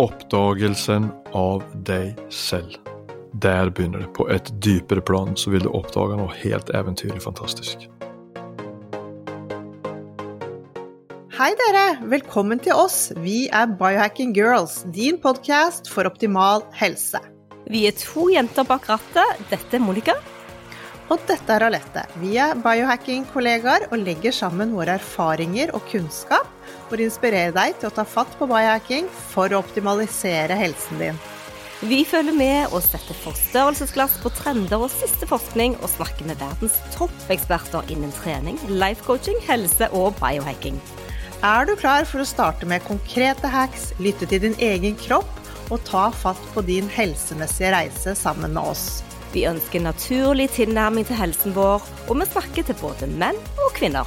Oppdagelsen av deg selv. Der begynner det. På et dypere plan så vil du oppdage noe helt eventyrlig fantastisk. Hei dere, velkommen til oss. Vi er Biohacking Girls, din podkast for optimal helse. Vi er to jenter bak rattet. Dette er Monica. Og dette er Alette. Vi er biohacking-kollegaer og legger sammen våre erfaringer og kunnskap for å inspirere deg til å ta fatt på biohacking for å optimalisere helsen din. Vi følger med og setter forstørrelsesglass på trender og siste forskning, og snakker med verdens toppeksperter innen trening, life coaching, helse og biohacking. Er du klar for å starte med konkrete hacks, lytte til din egen kropp og ta fatt på din helsemessige reise sammen med oss? Vi ønsker naturlig tilnærming til helsen vår, og vi snakker til både menn og kvinner.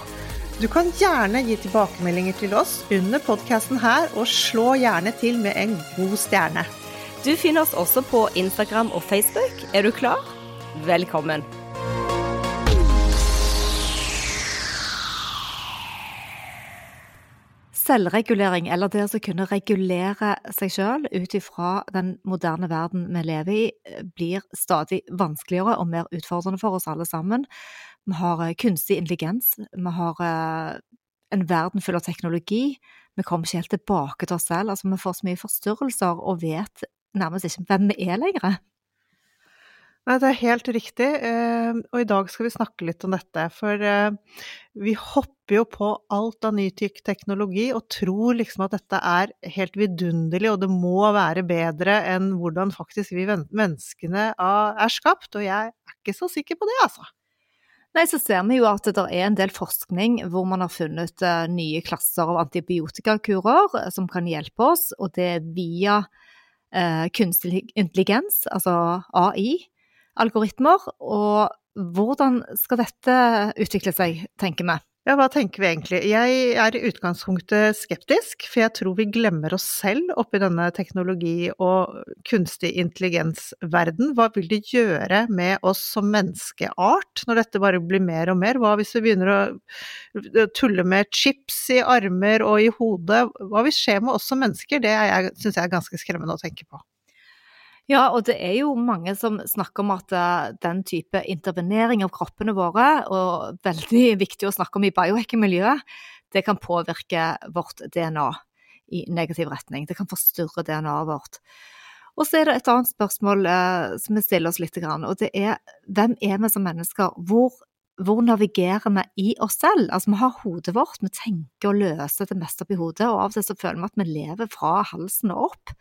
Du kan gjerne gi tilbakemeldinger til oss under podkasten her, og slå gjerne til med en god stjerne. Du finner oss også på Instagram og Facebook. Er du klar? Velkommen. Selvregulering, eller det å kunne regulere seg selv ut ifra den moderne verden vi lever i, blir stadig vanskeligere og mer utfordrende for oss alle sammen. Vi har eh, kunstig intelligens, vi har eh, en verden full av teknologi. Vi kommer ikke helt tilbake til oss selv. Altså, vi får så mye forstyrrelser og vet nærmest ikke hvem vi er lenger. Nei, det er helt riktig, eh, og i dag skal vi snakke litt om dette. For vi hopper jo på alt av ny teknologi og tror liksom at dette er helt vidunderlig, og det må være bedre enn hvordan faktisk vi menneskene er skapt. Og jeg er ikke så sikker på det, altså. Nei, så ser vi jo at det er en del forskning hvor man har funnet nye klasser av antibiotikakurer som kan hjelpe oss, og det er via eh, kunstig intelligens, altså AI algoritmer. Og hvordan skal dette utvikle seg, tenker vi? Ja, hva tenker vi egentlig? Jeg er i utgangspunktet skeptisk, for jeg tror vi glemmer oss selv oppi denne teknologi- og kunstig intelligens-verden. Hva vil det gjøre med oss som menneskeart når dette bare blir mer og mer? Hva hvis vi begynner å tulle med chips i armer og i hodet? Hva vil skje med oss som mennesker? Det syns jeg er ganske skremmende å tenke på. Ja, og det er jo mange som snakker om at uh, den type intervenering av kroppene våre, og veldig viktig å snakke om i biohacking-miljøet, det kan påvirke vårt DNA i negativ retning. Det kan forstyrre DNA-et vårt. Og så er det et annet spørsmål eh, som vi stiller oss litt, og det er hvem er vi som mennesker? Hvor, hvor navigerer vi i oss selv? Altså, vi har hodet vårt, vi tenker og løser det meste oppi hodet, og av og til så føler vi at vi lever fra halsen og opp.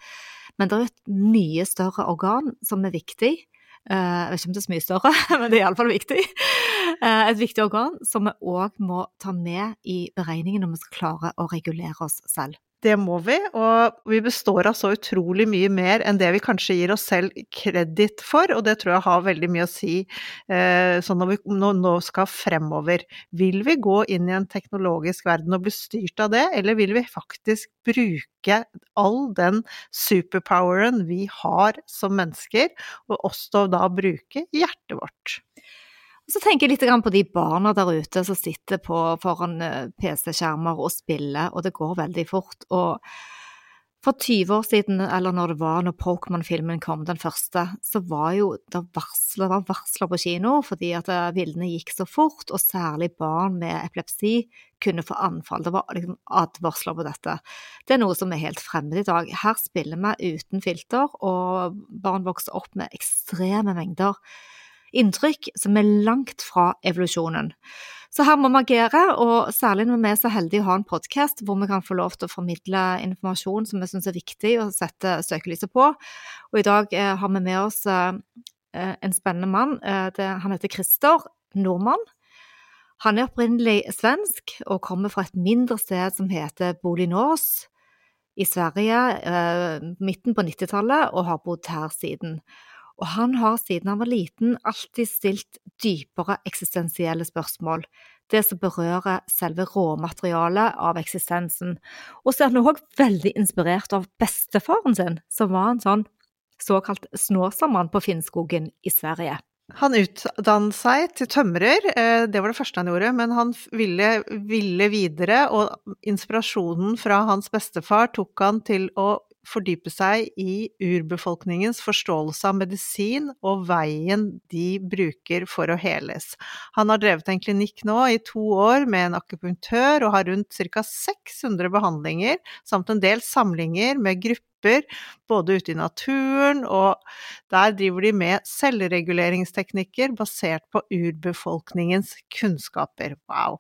Men det er et mye større organ som er viktig. Eh, jeg vet ikke om det er så mye større, men det er iallfall viktig. Eh, et viktig organ som vi òg må ta med i beregningen når vi skal klare å regulere oss selv. Det må vi, og vi består av så utrolig mye mer enn det vi kanskje gir oss selv kreditt for, og det tror jeg har veldig mye å si eh, sånn når vi nå, skal fremover. Vil vi gå inn i en teknologisk verden og bli styrt av det, eller vil vi faktisk bruke all den superpoweren vi har som mennesker, og også da bruke hjertet vårt? Så tenker jeg litt på de barna der ute som sitter på, foran eh, PC-skjermer og spiller, og det går veldig fort. Og for 20 år siden, eller når det var når Pokémon-filmen kom, den første, så var jo det varsler, var varsler på kino fordi at eh, bildene gikk så fort, og særlig barn med epilepsi kunne få anfall. Det var liksom advarsler på dette. Det er noe som er helt fremmed i dag. Her spiller vi uten filter, og barn vokser opp med ekstreme mengder inntrykk som er langt fra evolusjonen. Så her må vi agere, og særlig når vi er så heldige å ha en podkast hvor vi kan få lov til å formidle informasjon som vi syns er viktig å sette søkelyset på. Og i dag eh, har vi med oss eh, en spennende mann. Eh, det, han heter Christer Nordmann. Han er opprinnelig svensk og kommer fra et mindre sted som heter Bolinås i Sverige, eh, midten på 90-tallet, og har bodd her siden. Og han har siden han var liten alltid stilt dypere eksistensielle spørsmål, det som berører selve råmaterialet av eksistensen, og så er han òg veldig inspirert av bestefaren sin, som var en sånn såkalt Snåsamann på Finnskogen i Sverige. Han utdannet seg til tømrer, eh, det var det første han gjorde, men han ville, ville videre, og inspirasjonen fra hans bestefar tok han til å fordype seg i urbefolkningens forståelse av medisin og veien de bruker for å heles. Han har drevet en klinikk nå i to år med en akupunktør, og har rundt ca. 600 behandlinger, samt en del samlinger med grupper både ute i naturen, og der driver de med selvreguleringsteknikker basert på urbefolkningens kunnskaper. Wow!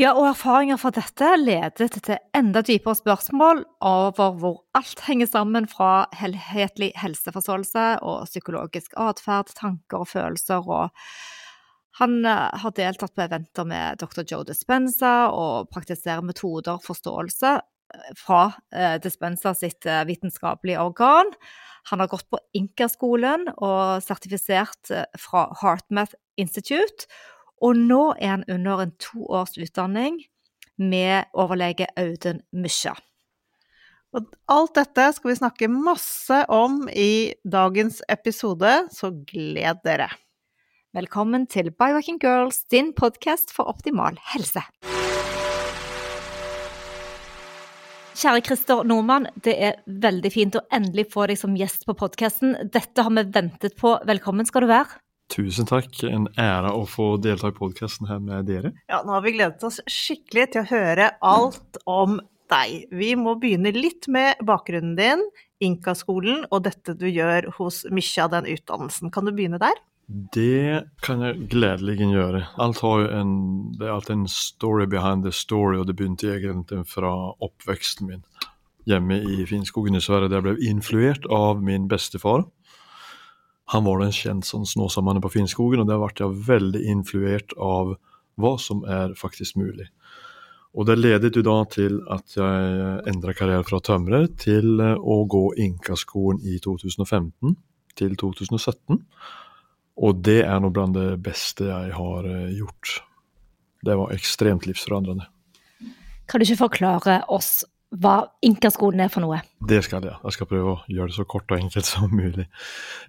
Ja, og erfaringer fra dette leder til enda dypere spørsmål over hvor alt henger sammen fra helhetlig helseforståelse og psykologisk atferd, tanker og følelser, og han eh, har deltatt på eventer med dr. Joe Dispenza og praktiserer metoder og forståelse eh, fra eh, Dispenza sitt vitenskapelige organ. Han har gått på Inka-skolen og sertifisert fra HeartMath Institute, og nå er han under en to års utdanning med overlege Audun Mysja. Og alt dette skal vi snakke masse om i dagens episode, så gled dere. Velkommen til Biohacking Girls, din podkast for optimal helse. Kjære Christer Nordmann, det er veldig fint å endelig få deg som gjest på podkasten. Dette har vi ventet på. Velkommen skal du være. Tusen takk. En ære å få delta i podkasten her med dere. Ja, nå har vi gledet oss skikkelig til å høre alt om deg. Vi må begynne litt med bakgrunnen din, Inkaskolen og dette du gjør hos Misha, den utdannelsen. Kan du begynne der? Det kan jeg gledelig gjøre. Alt har jo en, det er alltid en story behind the story, og det begynte egentlig fra oppveksten min hjemme i Finnskogen i Sverige, der jeg ble influert av min bestefar han var en kjent sånn Snåsamannen på Finnskogen, og der ble jeg veldig influert av hva som er faktisk mulig. Og det ledet jo da til at jeg endret karriere fra tømrer til eh, å gå Inkaskolen i 2015 til 2017. Og det er noe blant det beste jeg har eh, gjort. Det var ekstremt livsforandrende. Kan du ikke forklare oss hva Inkaskolen er for noe? Det skal jeg. Jeg skal prøve å gjøre det så kort og enkelt som mulig.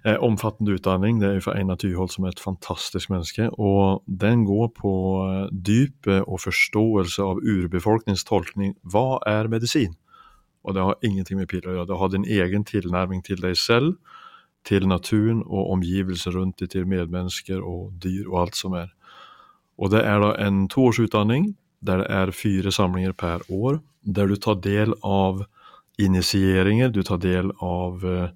Eh, omfattende utdanning det er for Einar Tyholt, som er et fantastisk menneske. og Den går på dypet dype og forståelse av urbefolkningens tolkning. Hva er medisin? Og det har ingenting med piller å gjøre. Det har din egen tilnærming til deg selv, til naturen og omgivelser rundt deg, til medmennesker og dyr og alt som er. Og det er da en toårsutdanning der det er fire samlinger per år, der du tar del av initieringer, du tar del av eh,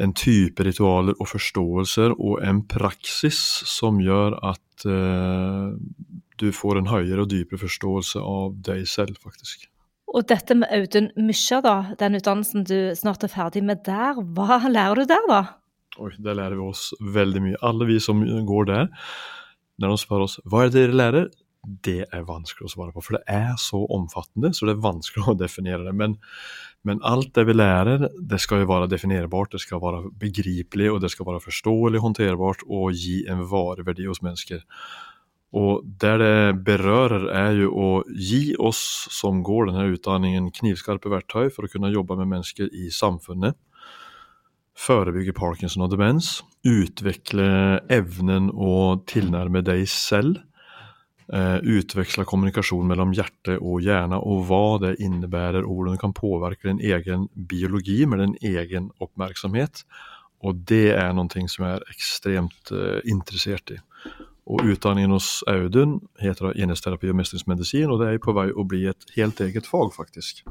en type ritualer og forståelser og en praksis som gjør at eh, du får en høyere og dypere forståelse av deg selv, faktisk. Og dette med Audun Mysja, da, den utdannelsen du snart er ferdig med der, hva lærer du der, da? Oi, der lærer vi oss veldig mye. Alle vi som går der, når de spør oss hva er det dere lærer, det er vanskelig å svare på. For det er så omfattende, så det er vanskelig å definere det. Men, men, alt det vi lærer, det skal jo være definerbart, det skal være begripelig, og det skal være forståelig, håndterbart og gi en vareverdi hos mennesker. Og der det berører, er jo å gi oss som går denne utdanningen, knivskarpe verktøy for å kunne jobbe med mennesker i samfunnet. Forebygge parkinson og demens. Utvikle evnen å tilnærme deg selv eh, utveksle kommunikasjon mellom hjerte og hjerne, og hva det innebærer, og hvordan det kan påvirke din egen biologi med din egen oppmerksomhet. Og det er noe som jeg er ekstremt eh, interessert i. Og utdanningen hos Audun heter enhetsterapi og mestringsmedisin, og det er på vei å bli et helt eget fag, faktisk.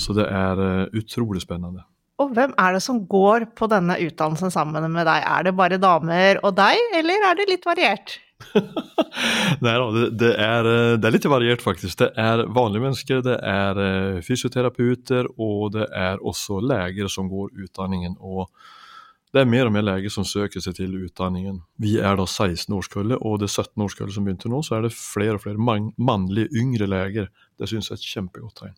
Så det er uh, utrolig spennende. Og hvem er det som går på denne utdannelsen sammen med deg? Er det bare damer og deg, eller er det litt variert? Nei det, er, eh, det, er, litt variert, faktisk. Det er vanlige mennesker, det er eh, fysioterapeuter, og det er også leger som går utdanningen. og det er mer og mer leger som søker seg til utdanningen. Vi er da 16-årskullet, og det 17-årskullet som begynte nå, så er det flere og flere mannlige yngre leger. Det synes jeg er et kjempegodt tegn.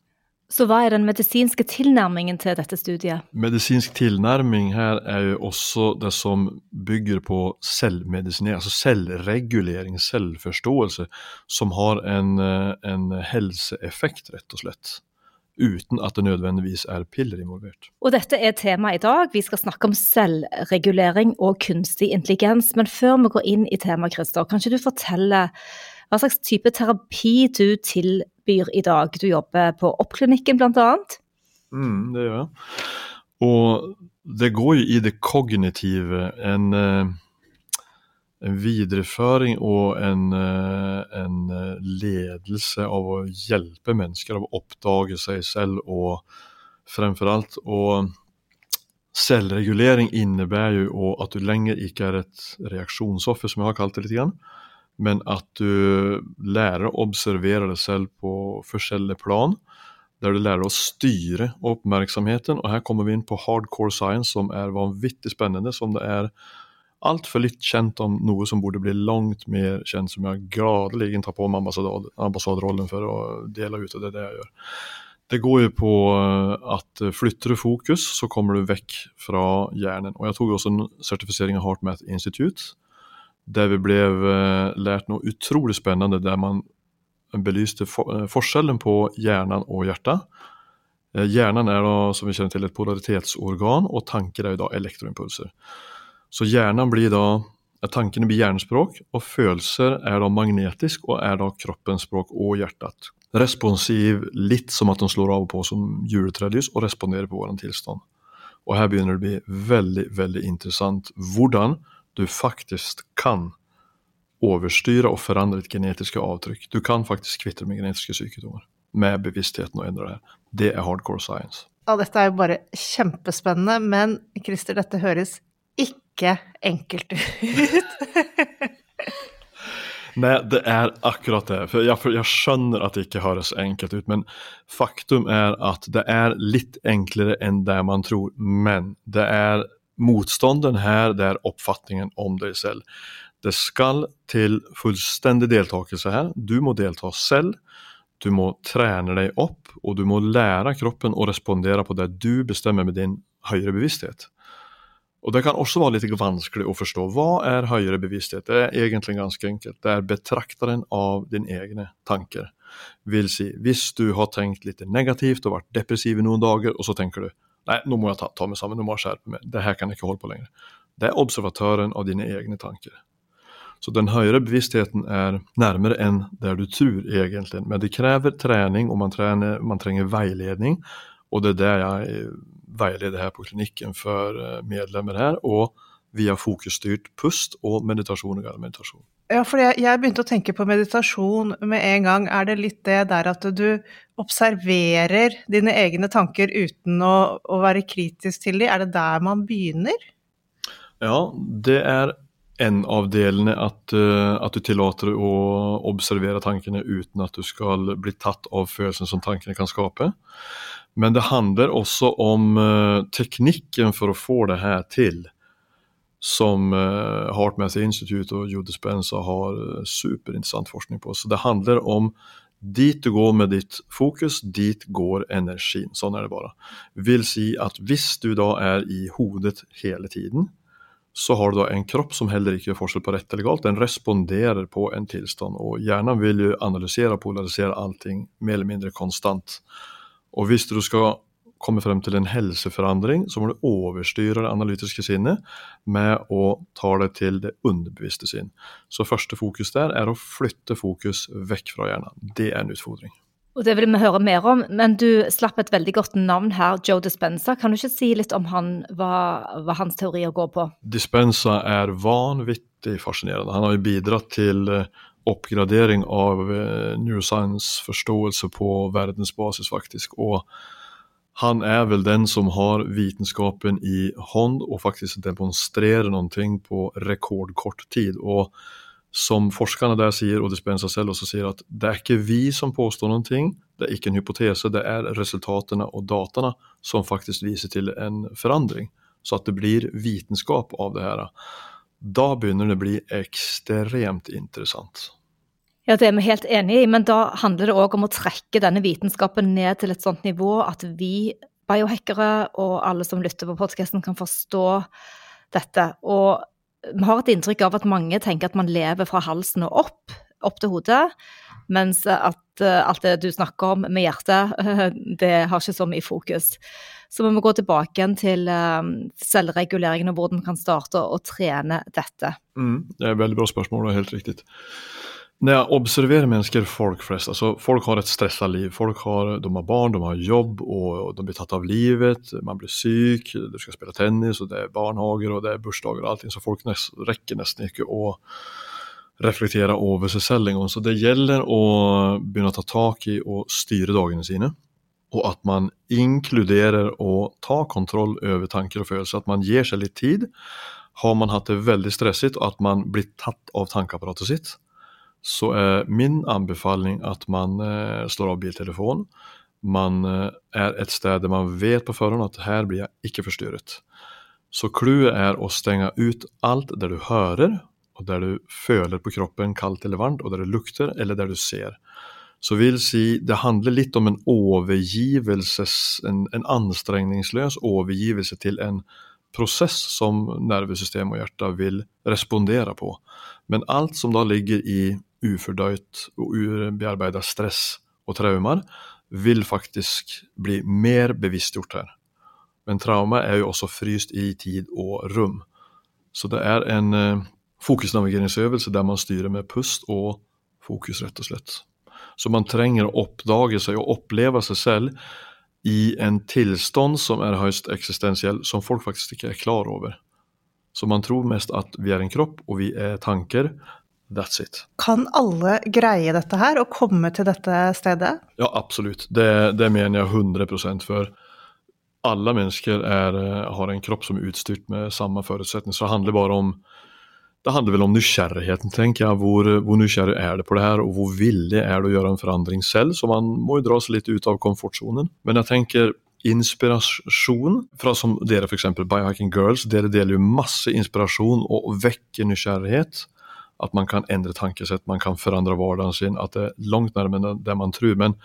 Så hva er den medisinske tilnærmingen til dette studiet? Medisinsk tilnærming her er jo også det som bygger på selvmedisinering, altså selvregulering, selvforståelse, som har en, eh, en helseeffekt, rett og slett. Uten at det nødvendigvis er piller involvert. Og dette er temaet i dag. Vi skal snakke om selvregulering og kunstig intelligens. Men før vi går inn i temaet, Christer, kan ikke du fortelle hva slags type terapi du tilbyr i dag? Du jobber på Oppklinikken bl.a. Mm, det gjør jeg. Og det går jo i det kognitive en, eh, en videreføring og en, eh, en, eh, ledelse av å hjelpe mennesker av å oppdage seg selv og fremfor alt og Selvregulering innebærer jo at du lenger ikke er et reaksjonsoffer, som jeg har kalt det litt. Grann men at du lærer å observere deg selv på forskjellige plan. Der du lærer å styre oppmerksomheten. Og her kommer vi inn på hardcore science, som er vanvittig spennende. Som det er altfor litt kjent om noe som burde bli langt mer kjent, som jeg gradelig tar på meg ambassadrollen for å dele ut. av det, det jeg gjør. Det går jo på eh, at flytter du fokus, så kommer du vekk fra hjernen. Og jeg tok også en sertifisering av HeartMath Institute der vi ble eh, lært noe utrolig spennende, der man belyste eh, forskjellen på hjernen og hjertet. Eh, hjernen er da, som vi kjenner til, et polaritetsorgan, og tanker er da elektroimpulser. Så hjernen blir da Tankene blir hjernespråk, og følelser er da magnetisk og er da kroppens språk og hjertet. Responsiv, litt som at de slår av og på som juletrelys, og responderer på vår tilstand. Og her begynner det å bli veldig, veldig interessant hvordan du faktisk kan overstyre og forandre ditt genetiske avtrykk. Du kan faktisk kvitte med genetiske sykdommer med bevisstheten og endre det. Det er hardcore science. Ja, dette er jo bare kjempespennende, men Christer, dette høres ikke enkelt ut. Nei, det er akkurat det. For jeg, for jeg, skjønner at det ikke høres enkelt ut, men faktum er at det er litt enklere enn det man tror. Men det er Motstånden her det er oppfatningen om deg selv. Det skal til fullstendig deltakelse her. Du må delta selv. Du må trene deg opp, og du må lære kroppen å respondere på det du bestemmer med din høyere bevissthet. Og Det kan også være litt vanskelig å forstå. Hva er høyere bevissthet? Det er egentlig ganske enkelt. Det er betrakteren av dine egne tanker. Vil si, hvis du har tenkt litt negativt og vært depressiv i noen dager, og så tenker du Nei, nå må jeg ta, ta meg sammen, nå må jeg skjerpe meg. Det her kan jeg ikke holde på lenger. Det er observatøren av dine egne tanker. Så den høyere bevisstheten er nærmere enn der du tror, egentlig. Men det krever trening, og man, trener, man trenger veiledning. Og det er det jeg veileder her på klinikken for eh, medlemmer her. Og via fokusstyrt pust og meditasjon og meditasjon. Ja, for jeg, jeg, begynte å tenke på meditasjon med en gang. Er det litt det der at du observerer dine egne tanker uten å, å være kritisk til dem? Er det der man begynner? Ja, det er en av delene at, uh, at, du tillater å observere tankene uten at du skal bli tatt av følelsen som tankene kan skape. Men det handler også om uh, teknikken for å få det her til som uh, HeartMath Institute og Judith Spencer har uh, superinteressant forskning på. Så det handler om dit du går med ditt fokus, dit går energien. Sånn er det bare. Vil si at hvis du da er i hodet hele tiden, så har du da en kropp som heller ikke gjør forskjell på rett eller galt. Den responderer på en tilstand, og hjernen vil jo analysere og polarisere allting mer eller mindre konstant. Og hvis du skal komme frem til en helseforandring, så må du overstyre det analytiske sinnet med å ta det til det underbevisste sinn. Så første fokus der er å flytte fokus vekk fra hjernen. Det er en utfordring. Og Det vil vi høre mer om, men du slapp et veldig godt navn her, Joe Dispenza. Kan du ikke si litt om han, hva, hva hans teorier går på? Dispenza er vanvittig fascinerende. Han har jo bidratt til eh, oppgradering av eh, neuroscience-forståelse på verdensbasis, faktisk. og han er vel den som har vitenskapen i hånd og faktisk demonstrerer noe på rekordkort tid. Og som forskerne der sier, og Dispenza selv også sier, at det er ikke vi som påstår noe, det er ikke en hypotese, det er resultatene og dataene som faktisk viser til en forandring. Så at det blir vitenskap av det her. Da begynner det å bli ekstremt interessant. Ja, det er vi helt enig i, men da handler det òg om å trekke denne vitenskapen ned til et sånt nivå at vi biohackere og alle som lytter på podkasten kan forstå dette. Og vi har et inntrykk av at mange tenker at man lever fra halsen og opp, opp til hodet. Mens at uh, alt det du snakker om med hjertet, det har ikke så mye fokus. Så vi må gå tilbake igjen til uh, selvreguleringen og hvordan vi kan starte å trene dette. Mm, det er et veldig bra spørsmål, er helt riktig. Når jeg observerer mennesker, folk flest, altså folk har et stressa liv. Folk har, de har barn, de har jobb, og de blir tatt av livet. Man blir syk, du skal spille tennis, og det er barnehager og det er bursdager og allting. Så folk nest, rekker nesten ikke å reflektere over seg selv engang. Så det gjelder å begynne å ta tak i og styre dagene sine. Og at man inkluderer og tar kontroll over tanker og følelser. At man gir seg litt tid. Har man hatt det veldig stresset, og at man blir tatt av tankeapparatet sitt, så er min anbefaling at man eh, slår av biltelefonen. Man eh, er et sted der man vet på forhånd at her blir jeg ikke forstyrret. Så clouet er å stenge ut alt der du hører, og der du føler på kroppen kaldt eller varmt, og der det lukter eller der du ser. Så vil si, det handler litt om en overgivelses, en, en anstrengningsløs overgivelse til en prosess som nervesystem og hjerte vil respondere på. Men alt som da ligger i ufordøyt og ubearbeidet stress og traumer, vil faktisk bli mer bevisstgjort her. Men trauma er jo også fryst i tid og rom. Så det er en eh, fokusnavigeringsøvelse der man styrer med pust og fokus, rett og slett. Så man trenger å oppdage seg og oppleve seg selv i en tilstand som er høyst eksistensiell, som folk faktisk ikke er klar over. Så man tror mest at vi er en kropp, og vi er tanker. That's it. Kan alle greie dette her, og komme til dette stedet? Ja, absolutt. Det, det mener jeg 100% for alle mennesker er, har en kropp som er utstyrt med samme forutsetning. Så det handler bare om det handler vel om nysgjerrigheten, tenker jeg. Hvor, hvor nysgjerrig er det på det her, og hvor villig er det å gjøre en forandring selv? Så man må jo dra seg litt ut av komfortsonen. Men jeg tenker inspirasjon fra som dere f.eks. Biohacking Girls, dere deler jo masse inspirasjon og vekker nysgjerrighet. At man kan endre tankesett, man kan forandre hverdagen sin. At det er langt nærmere det man tror. Men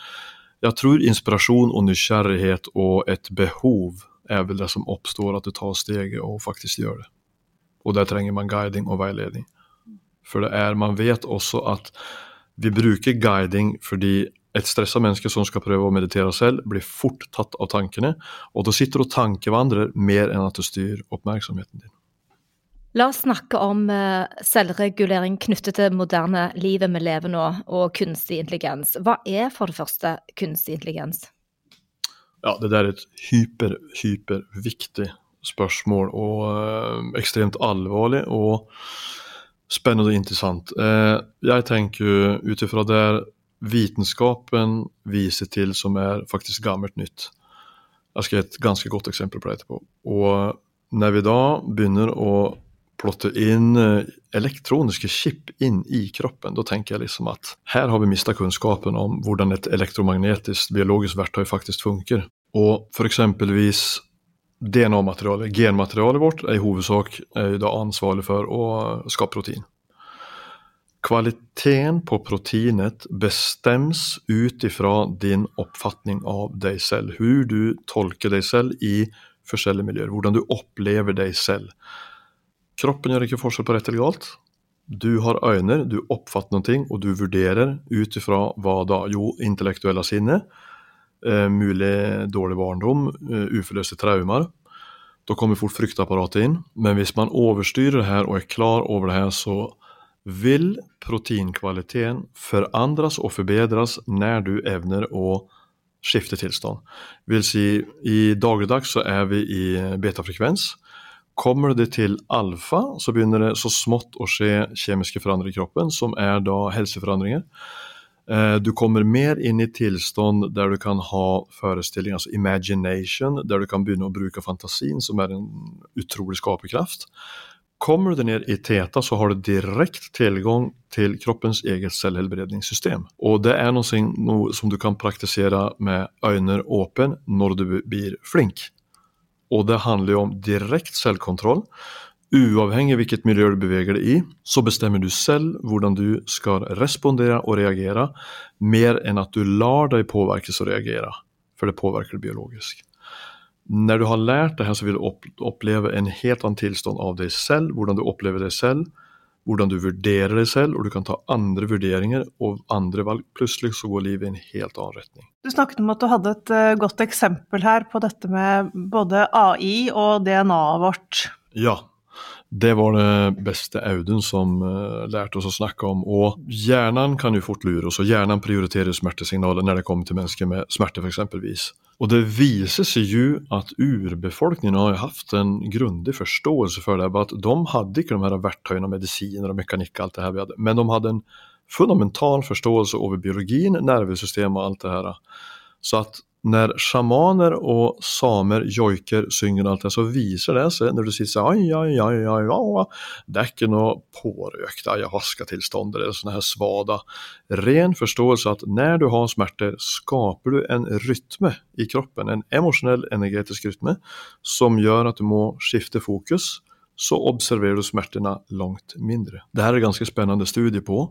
jeg tror inspirasjon og nysgjerrighet og et behov er vel det som oppstår, at du tar steget og faktisk gjør det. Og der trenger man guiding og veiledning. For det er, man vet også at vi bruker guiding fordi et stressa menneske som skal prøve å meditere selv, blir fort tatt av tankene, og da sitter du og tankevandrer mer enn at du styrer oppmerksomheten din. La oss snakke om uh, selvregulering knyttet til moderne livet vi lever nå, og kunstig intelligens. Hva er for det første kunstig intelligens? Ja, det der er et hyper, hyperviktig spørsmål, og øh, ekstremt alvorlig og spennende og interessant. Eh, jeg tenker ut ifra det vitenskapen viser til som er faktisk gammelt nytt. Jeg skal gi et ganske godt eksempel på det etterpå. Og når vi da begynner å plotte inn eh, elektroniske chip inn i kroppen, da tenker jeg liksom at her har vi mista kunnskapen om hvordan et elektromagnetisk biologisk verktøy faktisk funker. Og for eksempelvis DNA-materialet, genmaterialet vårt, er i hovedsak er da ansvarlig for å skape protein. Kvaliteten på proteinet bestemmes ut ifra din oppfatning av deg selv. Hvordan du tolker deg selv i forskjellige miljøer. Hvordan du opplever deg selv. Kroppen gjør ikke forskjell på rett eller galt. Du har øyne, du oppfatter noe, og du vurderer ut ifra hva da? Jo, intellektuelle sinne eh, mulig dårlig barndom, eh, uforløste traumer. Da kommer fort fryktapparatet inn. Men hvis man overstyrer det her og er klar over det her, så vil proteinkvaliteten forandres og forbedres når du evner å skifte tilstand. Vil si, i dagligdags så er vi i betafrekvens. Kommer det til alfa, så begynner det så smått å skje kjemiske forandringer i kroppen, som er da helseforandringer. Eh, du kommer mer inn i tilstand der du kan ha forestilling, altså imagination, der du kan begynne å bruke fantasien, som er en utrolig skaperkraft. Kommer du ned i teta, så har du direkte tilgang til kroppens eget selvhelbredningssystem. Og det er noe, som du kan praktisere med øyne åpne når du blir flink. Og det handler jo om direkte selvkontroll Uavhengig hvilket miljø du beveger deg i, så bestemmer du selv hvordan du skal respondere og reagere, mer enn at du lar deg påvirkes og reagere, for det påvirker det biologisk. Når du har lært det her, så vil du oppleve en helt annen tilstand av deg selv, hvordan du opplever deg selv, hvordan du vurderer deg selv, og du kan ta andre vurderinger og andre valg. Plutselig så går livet i en helt annen retning. Du snakket om at du hadde et uh, godt eksempel her på dette med både AI og DNA-et vårt. Ja, det var det beste Audun som uh, lærte oss å snakke om. Og hjernen kan jo fort lure oss, og hjernen prioriterer smertesignaler når det kommer til mennesker med smerte, f.eks. Og det viser seg jo at urbefolkningen har hatt en grundig forståelse for det. at De hadde ikke de her verktøyene, medisiner og mekanikk, alt det her vi hadde, men de hadde en fundamental forståelse over biologien, nervesystemet og alt det her. Så at når sjamaner og samer joiker, synger alt det, så viser det seg når du sier ai, ai, ai, ai, ai, det er ikke noe pårøkt ayahuasca-tilstand eller sånne her svada. Ren forståelse at når du har smerter, skaper du en rytme i kroppen, en emosjonell, energetisk rytme, som gjør at du må skifte fokus. Så observerer du smertene langt mindre. Dette er et ganske spennende studie på,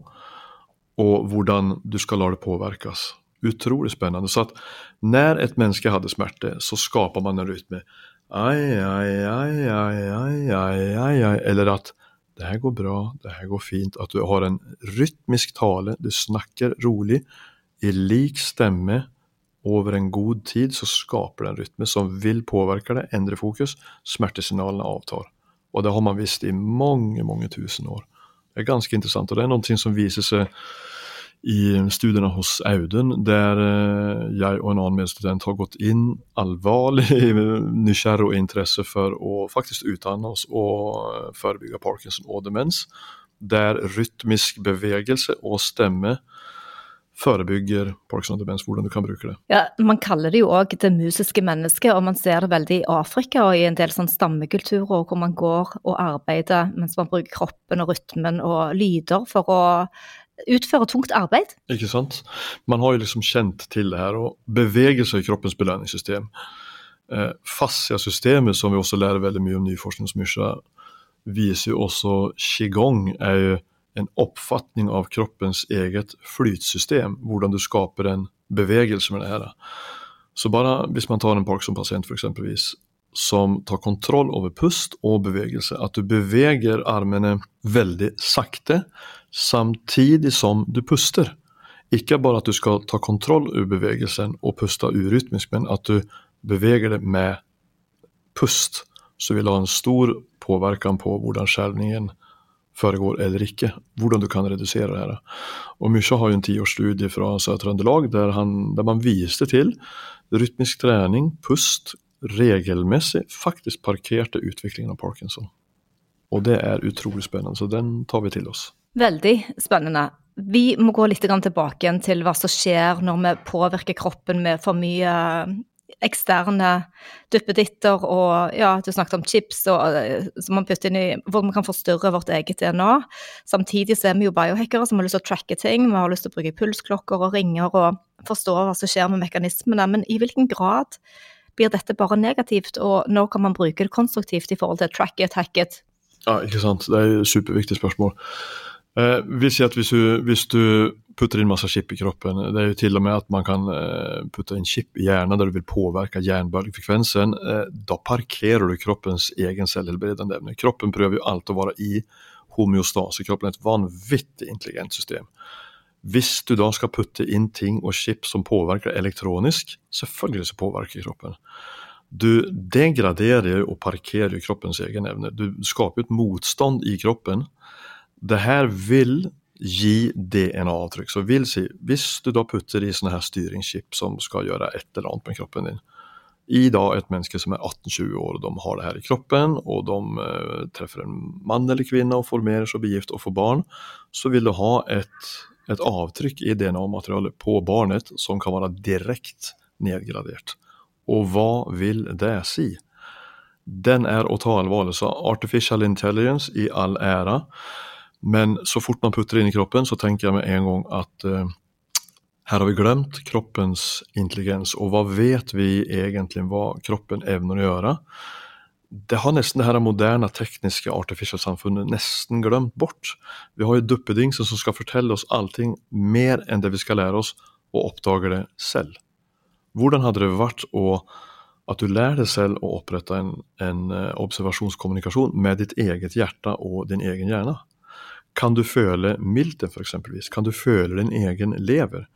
og hvordan du skal la det påvirkes utrolig spennende. Så at når et menneske hadde smerte, så skaper man en rytme. Ai, ai, ai, ai, ai, ai, ai. Eller at det her går bra, det her går fint. At du har en rytmisk tale, du snakker rolig, i lik stemme over en god tid, så skaper det en rytme som vil påvirke det, endre fokus. Smertesignalene avtar. Og det har man visst i mange, mange tusen år. Det er ganske interessant, og det er noe som viser seg i studiene hos Audun, der eh, jeg og en annen medstudent har gått inn alvorlig nysgjerrig og interesse for å faktisk utdanne oss og eh, forebygge parkinson og demens. Der rytmisk bevegelse og stemme forebygger Parkinson og demens, hvordan du kan bruke det. Ja, Man kaller det jo òg det musiske mennesket, og man ser det veldig i Afrika og i en del sånn stammekulturer hvor man går og arbeider mens man bruker kroppen og rytmen og lyder for å utføre tungt arbeid. Ikke sant. Man har jo liksom kjent til det her, og bevegelse i kroppens belønningssystem. Eh, Fascia-systemet, som vi også lærer veldig mye om ny forskning som Mysja, viser jo også qigong er jo en oppfatning av kroppens eget flytsystem, hvordan du skaper en bevegelse med det her. Så bare hvis man tar en Parkinson-pasient f.eks., som tar kontroll over pust og bevegelse, at du beveger armene veldig sakte, samtidig som du puster. Ikke bare at du skal ta kontroll over bevegelsen og puste urytmisk, men at du beveger det med pust, så vil ha en stor påvirkning på hvordan skjelvningen foregår eller ikke. Hvordan du kan redusere det her. Og Mysja har jo en tiårsstudie fra Sør-Trøndelag der, der, man viste til rytmisk trening, pust, regelmessig faktisk parkerte utviklingen av parkinson. Og det er utrolig spennende, så den tar vi til oss. Veldig spennende. Vi må gå litt tilbake til hva som skjer når vi påvirker kroppen med for mye eksterne duppeditter og ja, du snakket om chips og, eh, som man putter inn i, hvor man kan forstyrre vårt eget DNA. Samtidig så er vi jo biohackere som har lyst til å tracke ting. Vi har lyst til å bruke pulsklokker og ringer og forstå hva som skjer med mekanismene. Men i hvilken grad blir dette bare negativt, og når kan man bruke det konstruktivt i forhold til track it, hack it? Ja, ikke sant. Det er et superviktig spørsmål. Eh, vi sier at hvis du, hvis du, putter inn masse chip i kroppen, det er jo til og med at man kan eh, putte inn chip i hjernen der du vil påvirke jernbølgefrekvensen, eh, da parkerer du kroppens egen selvhelbredende evne. Kroppen prøver jo alltid å være i homeostase. Kroppen er et vanvittig intelligent system. Hvis du da skal putte inn ting og chip som påvirker elektronisk, selvfølgelig så påvirker kroppen. Du degraderer og parkerer kroppens egen evne. Du skaper et motstand i kroppen det her vil gi DNA-avtrykk. Så vil si, hvis du da putter i sånne her styringschip som skal gjøre et eller annet med kroppen din, i da et menneske som er 18-20 år, og de har det her i kroppen, og de uh, treffer en mann eller kvinne og formerer seg, blir gift og får barn, så vil du ha et, et avtrykk i DNA-materialet på barnet som kan være direkte nedgradert. Og hva vil det si? Den er å ta alvorlig. Så artificial intelligence i all ære. Men så fort man putter det inn i kroppen, så tenker jeg med en gang at eh, her har vi glemt kroppens intelligens, og hva vet vi egentlig hva kroppen evner å gjøre? Det har nesten det her moderne tekniske artificial-samfunnet nesten glemt bort. Vi har jo duppedingser som skal fortelle oss allting mer enn det vi skal lære oss, og oppdager det selv. Hvordan hadde det vært å, at du lærer deg selv å opprette en, en eh, observasjonskommunikasjon med ditt eget hjerte og din egen hjerne? Kan du føle milten, for eksempelvis? Kan du føle din egen lever?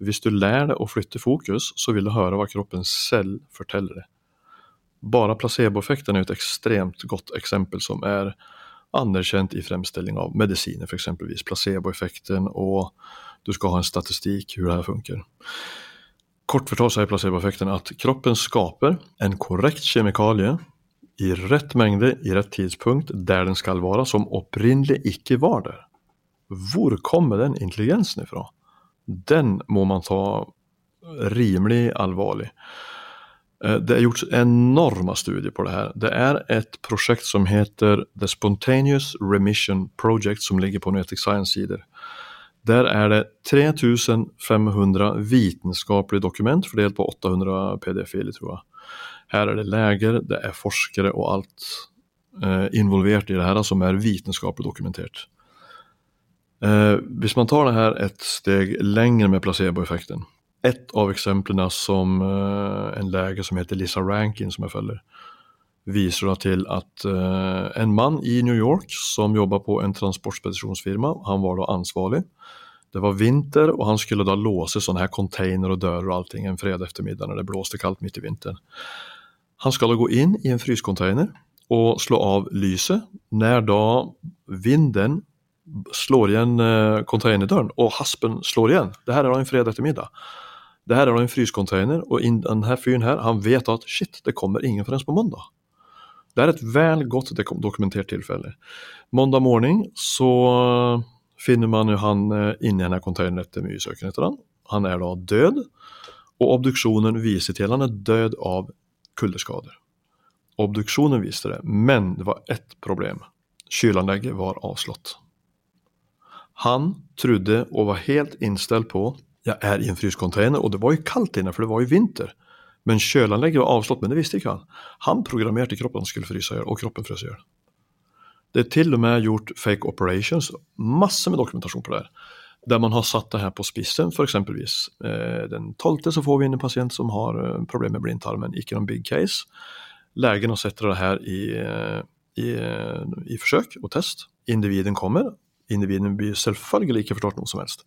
Hvis du lærer deg å flytte fokus, så vil du høre hva kroppen selv forteller deg. Bare placeboeffekten er et ekstremt godt eksempel som er anerkjent i fremstilling av medisiner, f.eks. Placeboeffekten, og du skal ha en statistikk hvordan det her funker. Kort fortalt sier placeboeffekten at kroppen skaper en korrekt kjemikalie i rett mengde i rett tidspunkt der den skal være, som opprinnelig ikke var der. Hvor kommer den intelligensen ifra? Den må man ta rimelig alvorlig. Eh, det er gjort enorme studier på det her. Det er et prosjekt som heter The Spontaneous Remission Project, som ligger på Nuetic Science-sider. Der er det 3500 vitenskapelige dokument fordelt på 800 PDF-filer, tror jeg. Her er det leger, det er forskere og alt eh, involvert i det her som er vitenskapelig dokumentert. Eh, hvis man tar det her et steg lenger med placeboeffekten, et av eksemplene som uh, en lege som heter Lisa Rankin, som jeg følger, viser da til at uh, en mann i New York som jobba på en transportspedisjonsfirma, han var da ansvarlig. Det var vinter, og han skulle da låse sånne her container og dører og allting en fredag ettermiddag når det blåste kaldt midt i vinteren. Han skal da gå inn i en fryscontainer og slå av lyset når da vinden slår igjen uh, containerdøren, og haspen slår igjen. Det her er da en fredag ettermiddag. Det her er en fryscontainer, og denne fyren her, han vet at shit, det kommer ingen forrest på mandag. Det er et vel godt dokumentert tilfelle. Mandag morgen så finner man jo han eh, inni denne containeren etter mye søken etter han. Han er da død, og obduksjonen viser til han er død av kuldeskader. Obduksjonen viste det, men det var ett problem. Kylanlegget var avslått. Han trodde og var helt innstilt på jeg er i en fryscontainer, og det var jo kaldt inne, for det var jo vinter. Men kjølanlegget var avslått, men det visste ikke han. Han programmerte kroppen skulle fryse i hjel, og kroppen frøs i hjel. Det er til og med gjort fake operations, masse med dokumentasjon på det. her, Der man har satt det her på spissen, f.eks. Eh, den 12. så får vi inn en pasient som har eh, problemer med blindtarmen, ikke noen big case. Legen har sett det her i, eh, i, eh, i forsøk og test. Individen kommer. Individen blir selvfølgelig ikke forstått noe som helst.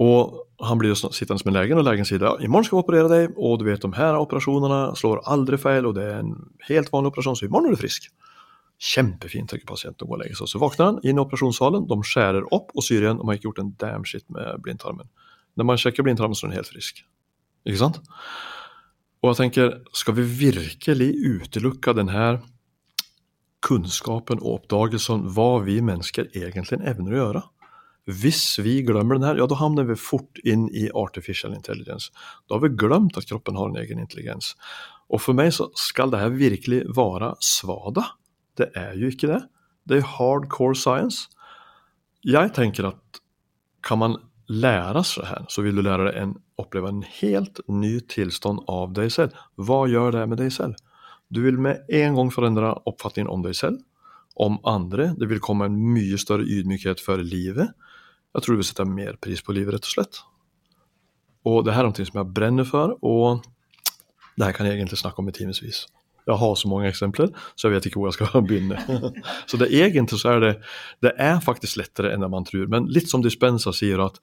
Og han blir sittende med legen, og legen sier ja, i morgen skal vi operere deg, og du vet de her operasjonene slår aldri feil, og det er en helt vanlig operasjon, så i morgen er du frisk. Kjempefint, tenker pasienten og går og legger seg. Så våkner han inn i operasjonssalen, de skjærer opp og syr igjen, man har ikke gjort en damn shit med blindtarmen. Når man sjekker blindtarmen, så er den helt frisk. Ikke sant? Og jeg tenker, skal vi virkelig utelukke denne kunnskapen og oppdagelsen hva vi mennesker egentlig evner å gjøre? Hvis vi glemmer den her, ja da havner vi fort inn i artificial intelligence. Da har vi glemt at kroppen har en egen intelligens. Og for meg så skal det her virkelig være svada. Det er jo ikke det. Det er hardcore science. Jeg tenker at kan man lære seg her, så vil du lære deg en, oppleve en helt ny tilstand av deg selv. Hva gjør det med deg selv? Du vil med en gang forandre oppfatningen om deg selv, om andre. Det vil komme en mye større ydmykhet for livet. Jeg tror du vil sette mer pris på livet, rett og slett. Og det her er noe som jeg brenner for, og det her kan jeg egentlig snakke om i timevis. Jeg har så mange eksempler, så jeg vet ikke hvor jeg skal begynne. så det egentlig så er det Det er faktisk lettere enn man tror. Men litt som Dispensa sier, at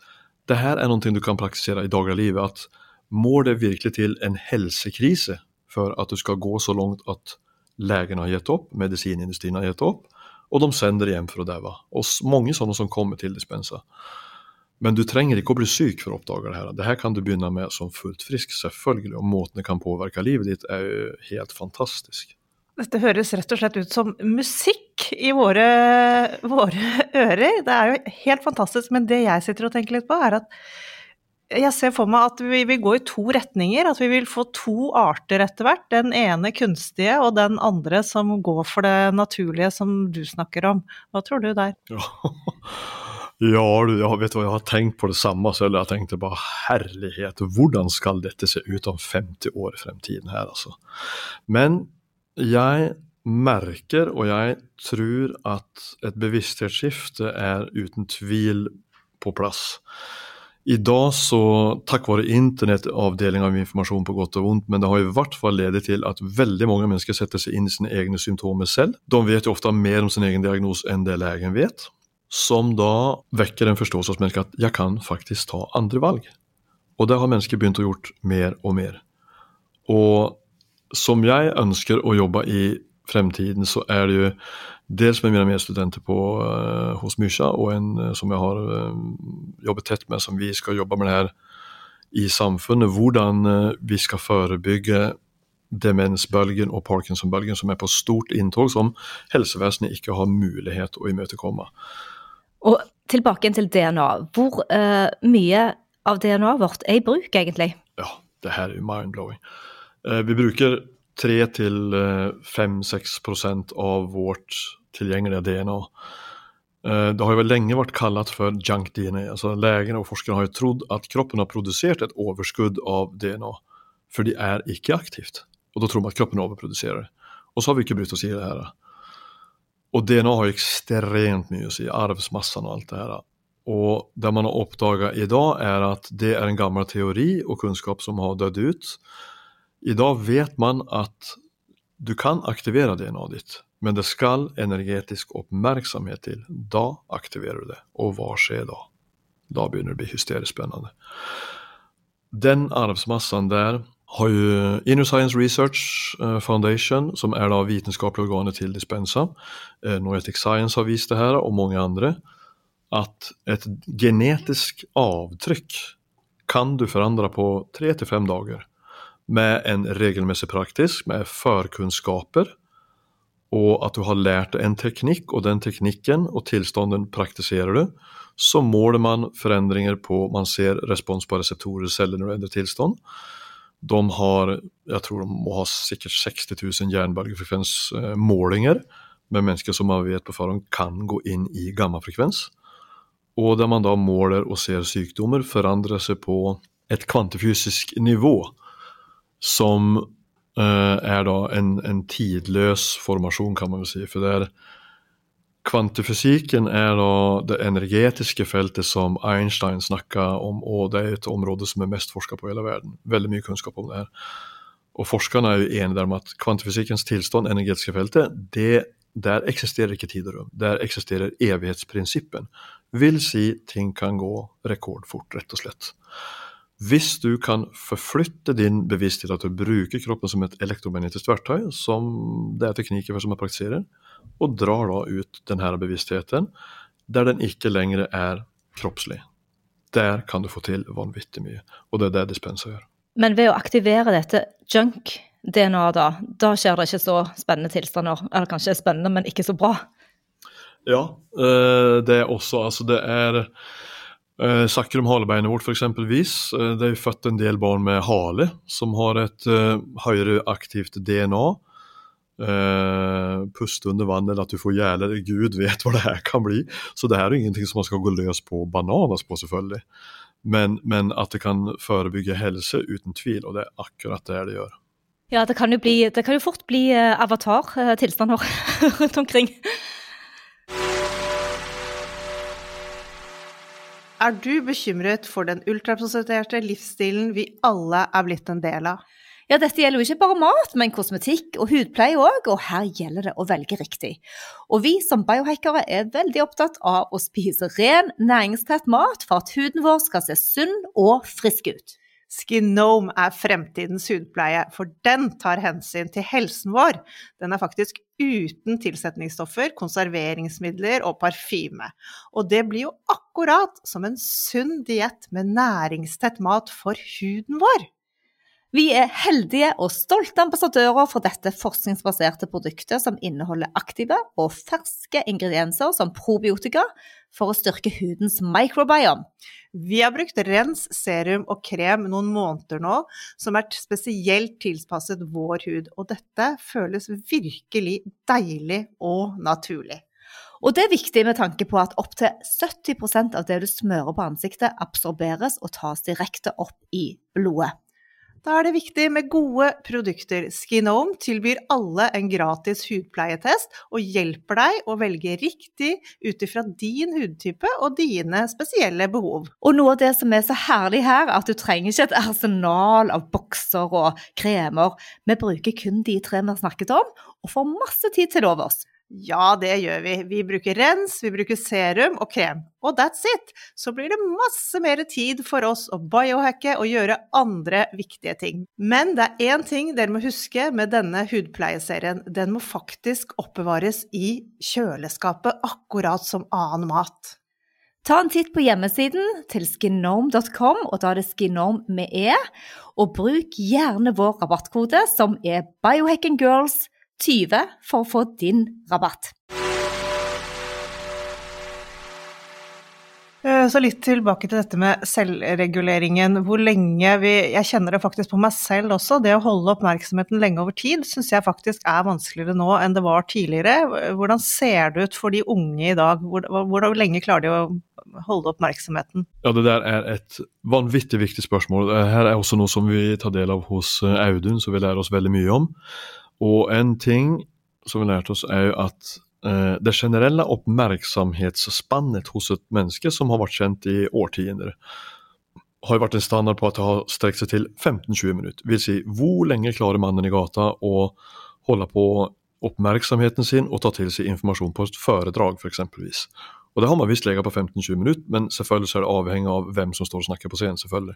det her er noe du kan praktisere i dagliglivet. At må det virkelig til en helsekrise for at du skal gå så langt at legen har gitt opp, medisinindustrien har gitt opp, og de sender hjem for å daue. Og mange sånne som kommer til dispensa. Men du trenger ikke å bli syk for å oppdage det her. Det her kan du begynne med som fullt frisk, selvfølgelig. Og måten det kan påvirke livet ditt, er jo helt fantastisk. Dette høres rett og slett ut som musikk i våre, våre ører. Det er jo helt fantastisk. Men det jeg sitter og tenker litt på, er at jeg ser for meg at vi vil gå i to retninger. At vi vil få to arter etter hvert. Den ene kunstige, og den andre som går for det naturlige som du snakker om. Hva tror du der? Ja, ja vet du hva, jeg har tenkt på det samme selv. Jeg tenkte bare herlighet, hvordan skal dette se ut om 50 år i fremtiden her, altså. Men jeg merker, og jeg tror at et bevissthetsskifte er uten tvil på plass. I dag så, takk være internett, avdeling av informasjon på godt og vondt, men det har i hvert fall ledet til at veldig mange mennesker setter seg inn i sine egne symptomer selv. De vet jo ofte mer om sin egen diagnose enn det legen vet, som da vekker en forståelse hos mennesker at jeg kan faktisk ta andre valg. Og det har mennesker begynt å gjort mer og mer. Og som jeg ønsker å jobbe i fremtiden, så er det jo dels med mine medstudenter på, uh, hos Mysja, og en uh, som jeg har uh, jobbet tett med, som vi skal jobbe med det her i samfunnet. Hvordan vi skal forebygge demensbølgen og parkinsonbølgen som er på stort inntog, som helsevesenet ikke har mulighet å imøtekomme. Og tilbake til DNA. Hvor mye av DNA-et vårt er i bruk, egentlig? Ja, det her er mind-blowing. vi bruker 3-5-6% av vårt tilgjengelige DNA. Eh, det har jo lenge vært kalt for junk DNA. altså Legene og forskerne har jo trodd at kroppen har produsert et overskudd av DNA, for det er ikke aktivt. Og da tror man at kroppen overproduserer. Og så har vi ikke brydd oss i det her. Og DNA har jo ekstremt mye å si, arvsmassen og alt det her. Og det man har oppdaget i dag, er at det er en gammel teori og kunnskap som har dødd ut. I dag vet man at du kan aktivere DNA-et ditt, men det skal energetisk oppmerksomhet til. Da aktiverer du det. Og hva skjer da? Da begynner det å bli hysterisk spennende. Den arvsmassen der har jo Inner Science Research eh, Foundation, som er da vitenskapelige organet til Dispensa, eh, Noetic Science har vist det her, og mange andre, at et genetisk avtrykk kan du forandre på tre til fem dager med en regelmessig praktisk, med førkunnskaper, og at du har lært en teknikk, og den teknikken og tilstanden praktiserer du, så måler man forandringer på Man ser respons på reseptorer i celler når du endrer tilstand. De har jeg tror de må ha sikkert 60 000 jernbølgefrekvensmålinger med mennesker som man vet på forhånd kan gå inn i gammafrekvens. Og der man da måler og ser sykdommer forandre seg på et kvantefysisk nivå som uh, er da en, en, tidløs formasjon, kan man jo si. For det er Kvantefysikken er da det energetiske feltet som Einstein snakka om, og det er et område som er mest forska på i hele verden. Veldig mye kunnskap om det her. Og forskerne er jo enige om at kvantefysikkens tilstand, energetiske feltet, det, der eksisterer ikke tid og rom. Der eksisterer evighetsprinsippen. Vil si ting kan gå rekordfort, rett og slett. Hvis du kan forflytte din bevissthet, at du bruker kroppen som et elektromagnetisk verktøy, som det er teknikker for som man praktiserer, og drar da ut denne bevisstheten der den ikke lenger er kroppslig. Der kan du få til vanvittig mye, og det er det dispensa gjør. Men ved å aktivere dette junk-DNA, da, da skjer det ikke så spennende tilstander? Eller kanskje spennende, men ikke så bra? Ja, eh, det er også Altså, det er Eh, snakker om halebeinet vårt f.eks. Eh, det er født en del barn med hale som har et eh, høyere aktivt DNA. Eh, puste under vann eller at du får hjerne. Gud vet hva det her kan bli. Så det her er ingenting som man skal gå løs på bananas på, selvfølgelig. Men, men, at det kan forebygge helse, uten tvil. Og det er akkurat det det gjør. Ja, det kan jo, bli, det kan jo fort bli eh, avatar-tilstander rundt omkring. Er du bekymret for den ultraprosesserte livsstilen vi alle er blitt en del av? Ja, dette gjelder jo ikke bare mat, men kosmetikk og hudpleie òg, og her gjelder det å velge riktig. Og vi som biohackere er veldig opptatt av å spise ren, næringstett mat for at huden vår skal se sunn og frisk ut. Skinome er fremtidens hudpleie, for den tar hensyn til helsen vår. Den er faktisk uten tilsetningsstoffer, konserveringsmidler og parfyme. Og det blir jo akkurat som en sunn diett med næringstett mat for huden vår. Vi er heldige og stolte ambassadører for dette forskningsbaserte produktet som inneholder aktive og ferske ingredienser som probiotika for å styrke hudens microbiome. Vi har brukt rens, serum og krem noen måneder nå, som er spesielt tilpasset vår hud, og dette føles virkelig deilig og naturlig. Og det er viktig med tanke på at opptil 70% av det du smører på ansiktet, absorberes og tas direkte opp i blodet. Da er det viktig med gode produkter. Skinome tilbyr alle en gratis hudpleietest og hjelper deg å velge riktig ut ifra din hudtype og dine spesielle behov. Og noe av det som er så herlig her, er at du trenger ikke et arsenal av bokser og kremer. Vi bruker kun de tre vi har snakket om, og får masse tid til overs. Ja, det gjør vi. Vi bruker rens, vi bruker serum og krem. Og that's it! Så blir det masse mer tid for oss å biohacke og gjøre andre viktige ting. Men det er én ting dere må huske med denne hudpleieserien. Den må faktisk oppbevares i kjøleskapet, akkurat som annen mat. Ta en titt på hjemmesiden til skinome.com, og da er det Skinome med E. Og bruk gjerne vår rabattkode, som er biohackinggirls 20 for å få din rabatt. Eh, Så litt tilbake til dette med selvreguleringen. Hvor lenge vi Jeg kjenner det faktisk på meg selv også. Det å holde oppmerksomheten lenge over tid syns jeg faktisk er vanskeligere nå enn det var tidligere. Hvordan ser det ut for de unge i dag? Hvor, hvor lenge klarer de å holde oppmerksomheten? Ja, det der er et vanvittig viktig spørsmål. Her er også noe som vi tar del av hos eh, Audun, som vi lærer oss veldig mye om. Og en ting som vi lærte oss, er jo at eh, det generelle oppmerksomhetsspannet hos et menneske som har vært kjent i årtier, har jo vært en standard på at det har strekt seg til 15-20 minutter. Vil si, hvor lenge klarer mannen i gata å holde på oppmerksomheten sin og ta til seg informasjon på et foredrag, f.eks. Og det har man visst ligget på 15-20 minutter, men selvfølgelig er det avhengig av hvem som står og snakker på scenen. selvfølgelig.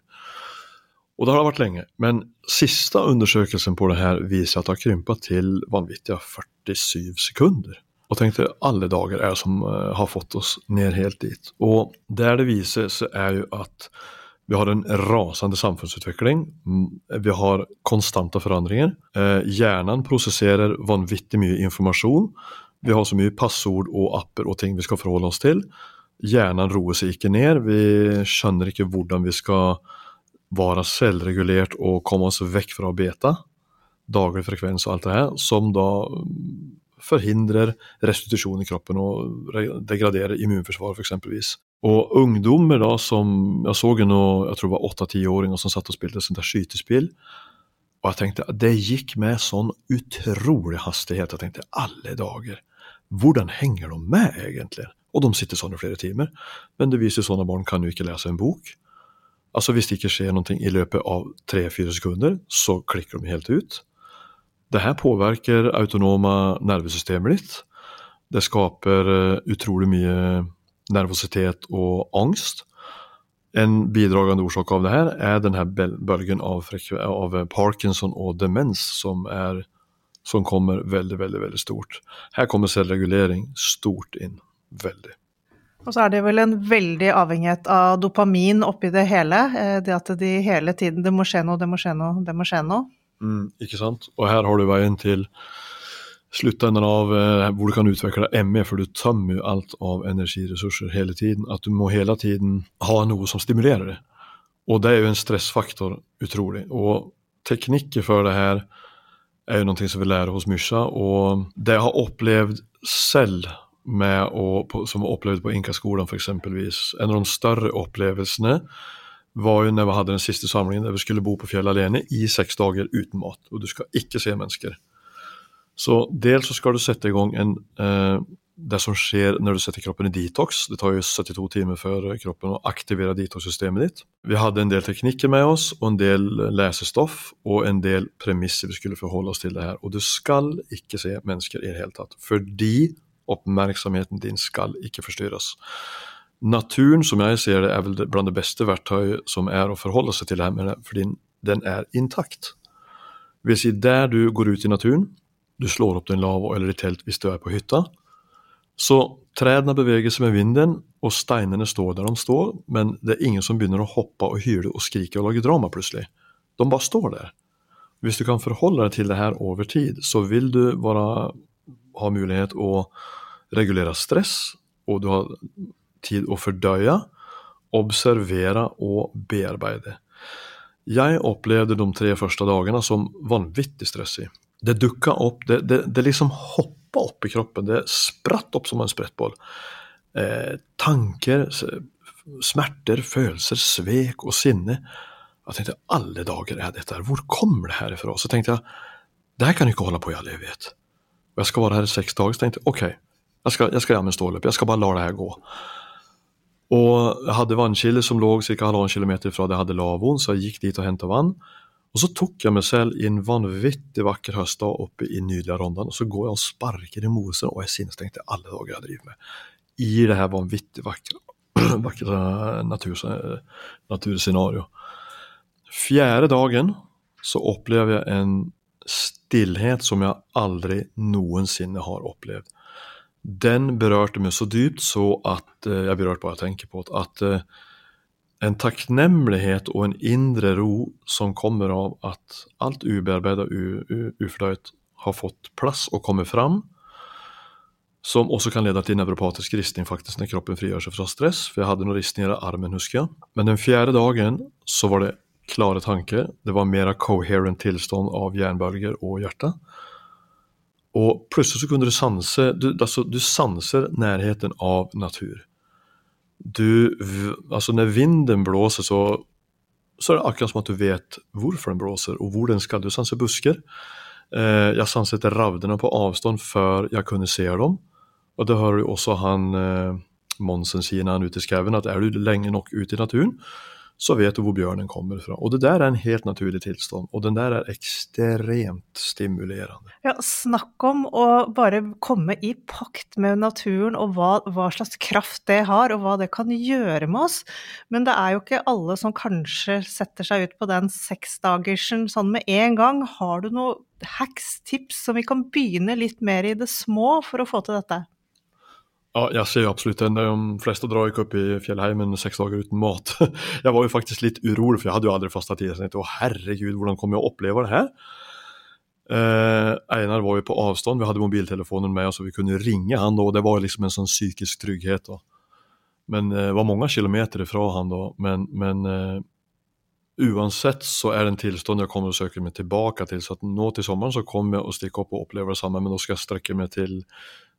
Og det har det vært lenge. Men siste undersøkelsen på det her viser at det har krympet til vanvittige 47 sekunder. Og tenkte alle dager er det som eh, har fått oss ned helt dit. Og der det viser så er jo at vi har en rasende samfunnsutvikling. Vi har konstante forandringer. Eh, hjernen prosesserer vanvittig mye informasjon. Vi har så mye passord og apper og ting vi skal forholde oss til. Hjernen roer seg ikke ned. Vi skjønner ikke hvordan vi skal være selvregulert og komme oss vekk fra beta, daglig frekvens og alt det her, som da mm, forhindrer restitusjon i kroppen og re- degraderer immunforsvaret f.eks. Og ungdommer da som Jeg så nå, jeg tror det var åtte-tiåringer som satt og spilte sånt der skytespill. Og jeg tenkte det gikk med sånn utrolig hastighet. Jeg tenkte alle dager, hvordan henger de med egentlig? Og de sitter sånn i flere timer. Men det viser sånne barn kan jo ikke lese en bok. Altså Hvis det ikke skjer noe i løpet av tre-fire sekunder, så klikker de helt ut. Det her påvirker autonome nervesystemet ditt. Det skaper eh, utrolig mye nervositet og angst. En bidragende årsak av det her er denne bølgen av, av Parkinson og demens som, er, som kommer veldig, veldig, veldig stort. Her kommer selvregulering stort inn. Veldig. Og så er det vel en veldig avhengighet av dopamin oppi det hele. eh, Det at de hele tiden Det må skje noe, det må skje noe, det må skje noe. Mm, ikke sant? Og her har du veien til sluttenden av eh, hvor du kan utvikle ME, for du tømmer jo alt av energiressurser hele tiden. At du må hele tiden ha noe som stimulerer det. Og det er jo en stressfaktor, utrolig. Og teknikker for det her er jo noe som vi lærer hos Mysja, og det jeg har opplevd selv med å, på, som vi opplevde på Inkaskolen for eksempelvis, en av de større opplevelsene var jo når vi hadde den siste samlingen der vi skulle bo på fjellet alene i seks dager uten mat, og du skal ikke se mennesker. Så dels så skal du sette i gang en, eh, det som skjer når du setter kroppen i detox. Det tar jo 72 timer for kroppen å aktivere detox-systemet ditt. Vi hadde en del teknikker med oss, og en del lesestoff, og en del premisser vi skulle forholde oss til det her. Og du skal ikke se mennesker i det hele tatt, fordi oppmerksomheten din skal ikke forstyrres. Naturen, som jeg ser det, er vel blant det beste verktøyet som er å forholde seg til det her fordi den er intakt. Vil si, der du går ut i naturen, du slår opp din lavvo eller ditt telt hvis du er på hytta, så trærne beveger seg med vinden, og steinene står der de står, men det er ingen som begynner å hoppe og hyle og skrike og lage drama plutselig. De bare står der. Hvis du kan forholde deg til det her over tid, så vil du bare ha mulighet å regulere stress, og du har tid å fordøye, observere og bearbeide. Jeg opplevde de tre første dagene som vanvittig stressig. Det dukka opp, det, det, det liksom hoppa opp i kroppen, det spratt opp som en sprettboll. Eh, tanker, smerter, følelser, svek og sinne. Jeg tenkte alle dager er dette her, hvor kommer det her ifra? Så tenkte jeg det her kan ikke holde på i all evighet. Og jeg skal være her i sex dager, så tenkte jeg ok, jeg skal, jag ska gjøre meg ståløp, jeg skal bare låta det her gå. Og jeg hadde vannkilde som låg cirka halvannen kilometer fra det jeg hadde lavon, så jeg gikk dit og hämtade vann. Og så tok jeg meg selv i en vanvittig vacker höstdag oppe i nydelige Rondane, og så går jeg og sparker i mosen, og jeg sinnesstengt alla alle dager jeg driver med. I det her vanvittigt vackra, vackra natur, naturscenario. Fjerde dagen så opplevde jeg en stillhet som jeg aldri noensinne har opplevd. Den berørte meg så dypt så at eh, jeg berørte bare å tenke på det, at eh, en takknemlighet og en indre ro som kommer av at alt ubearbeidet ufordøyd har fått plass og kommer fram, som også kan lede til nevropatisk ristning faktisk når kroppen frigjør seg fra stress, for jeg hadde noen ristninger i armen, husker jeg. Men den fjerde dagen så var det klare tanker, det var mer coherent tilstand av jernbølger og hjerte. Og plutselig så kunne du sanse, du, altså, du sanser nærheten av natur du Altså, når vinden blåser, så, så er det akkurat som at du vet hvorfor den blåser, og hvor den skal. Du sanser busker. Eh, jeg sanset ravnene på avstand før jeg kunne se dem. Og det hører jo også han eh, Monsen sier når han er ute i skauen, at er du lenge nok ute i naturen, så vet du hvor bjørnen kommer fra. Og det der er en helt naturlig tilstand, og den der er ekstremt stimulerende. Ja, snakk om å bare komme i pakt med naturen og hva, hva, slags kraft det har, og hva det kan gjøre med oss. Men det er jo ikke alle som kanskje setter seg ut på den seksdagersen sånn med en gang. Har du noen hacks, tips, som vi kan begynne litt mer i det små for å få til dette? Ja, jeg ser absolutt det. De fleste drar ikke opp i fjellheimen seks dager uten mat. Jeg var jo faktisk litt urolig, for jeg hadde jo aldri fasta tid. Jeg tenkte å herregud, hvordan kommer jeg å oppleve det her? Eh, Einar var jo på avstand, vi hadde mobiltelefonen med oss så vi kunne ringe han og det var liksom en sånn psykisk trygghet. da. Men eh, var mange kilometer fra han da, men, men eh, uansett så er det en tilstand jeg kommer å søke meg tilbake til. Så at nå til sommeren så kommer jeg å stikke opp og oppleve det samme, men nå skal jeg strekke meg til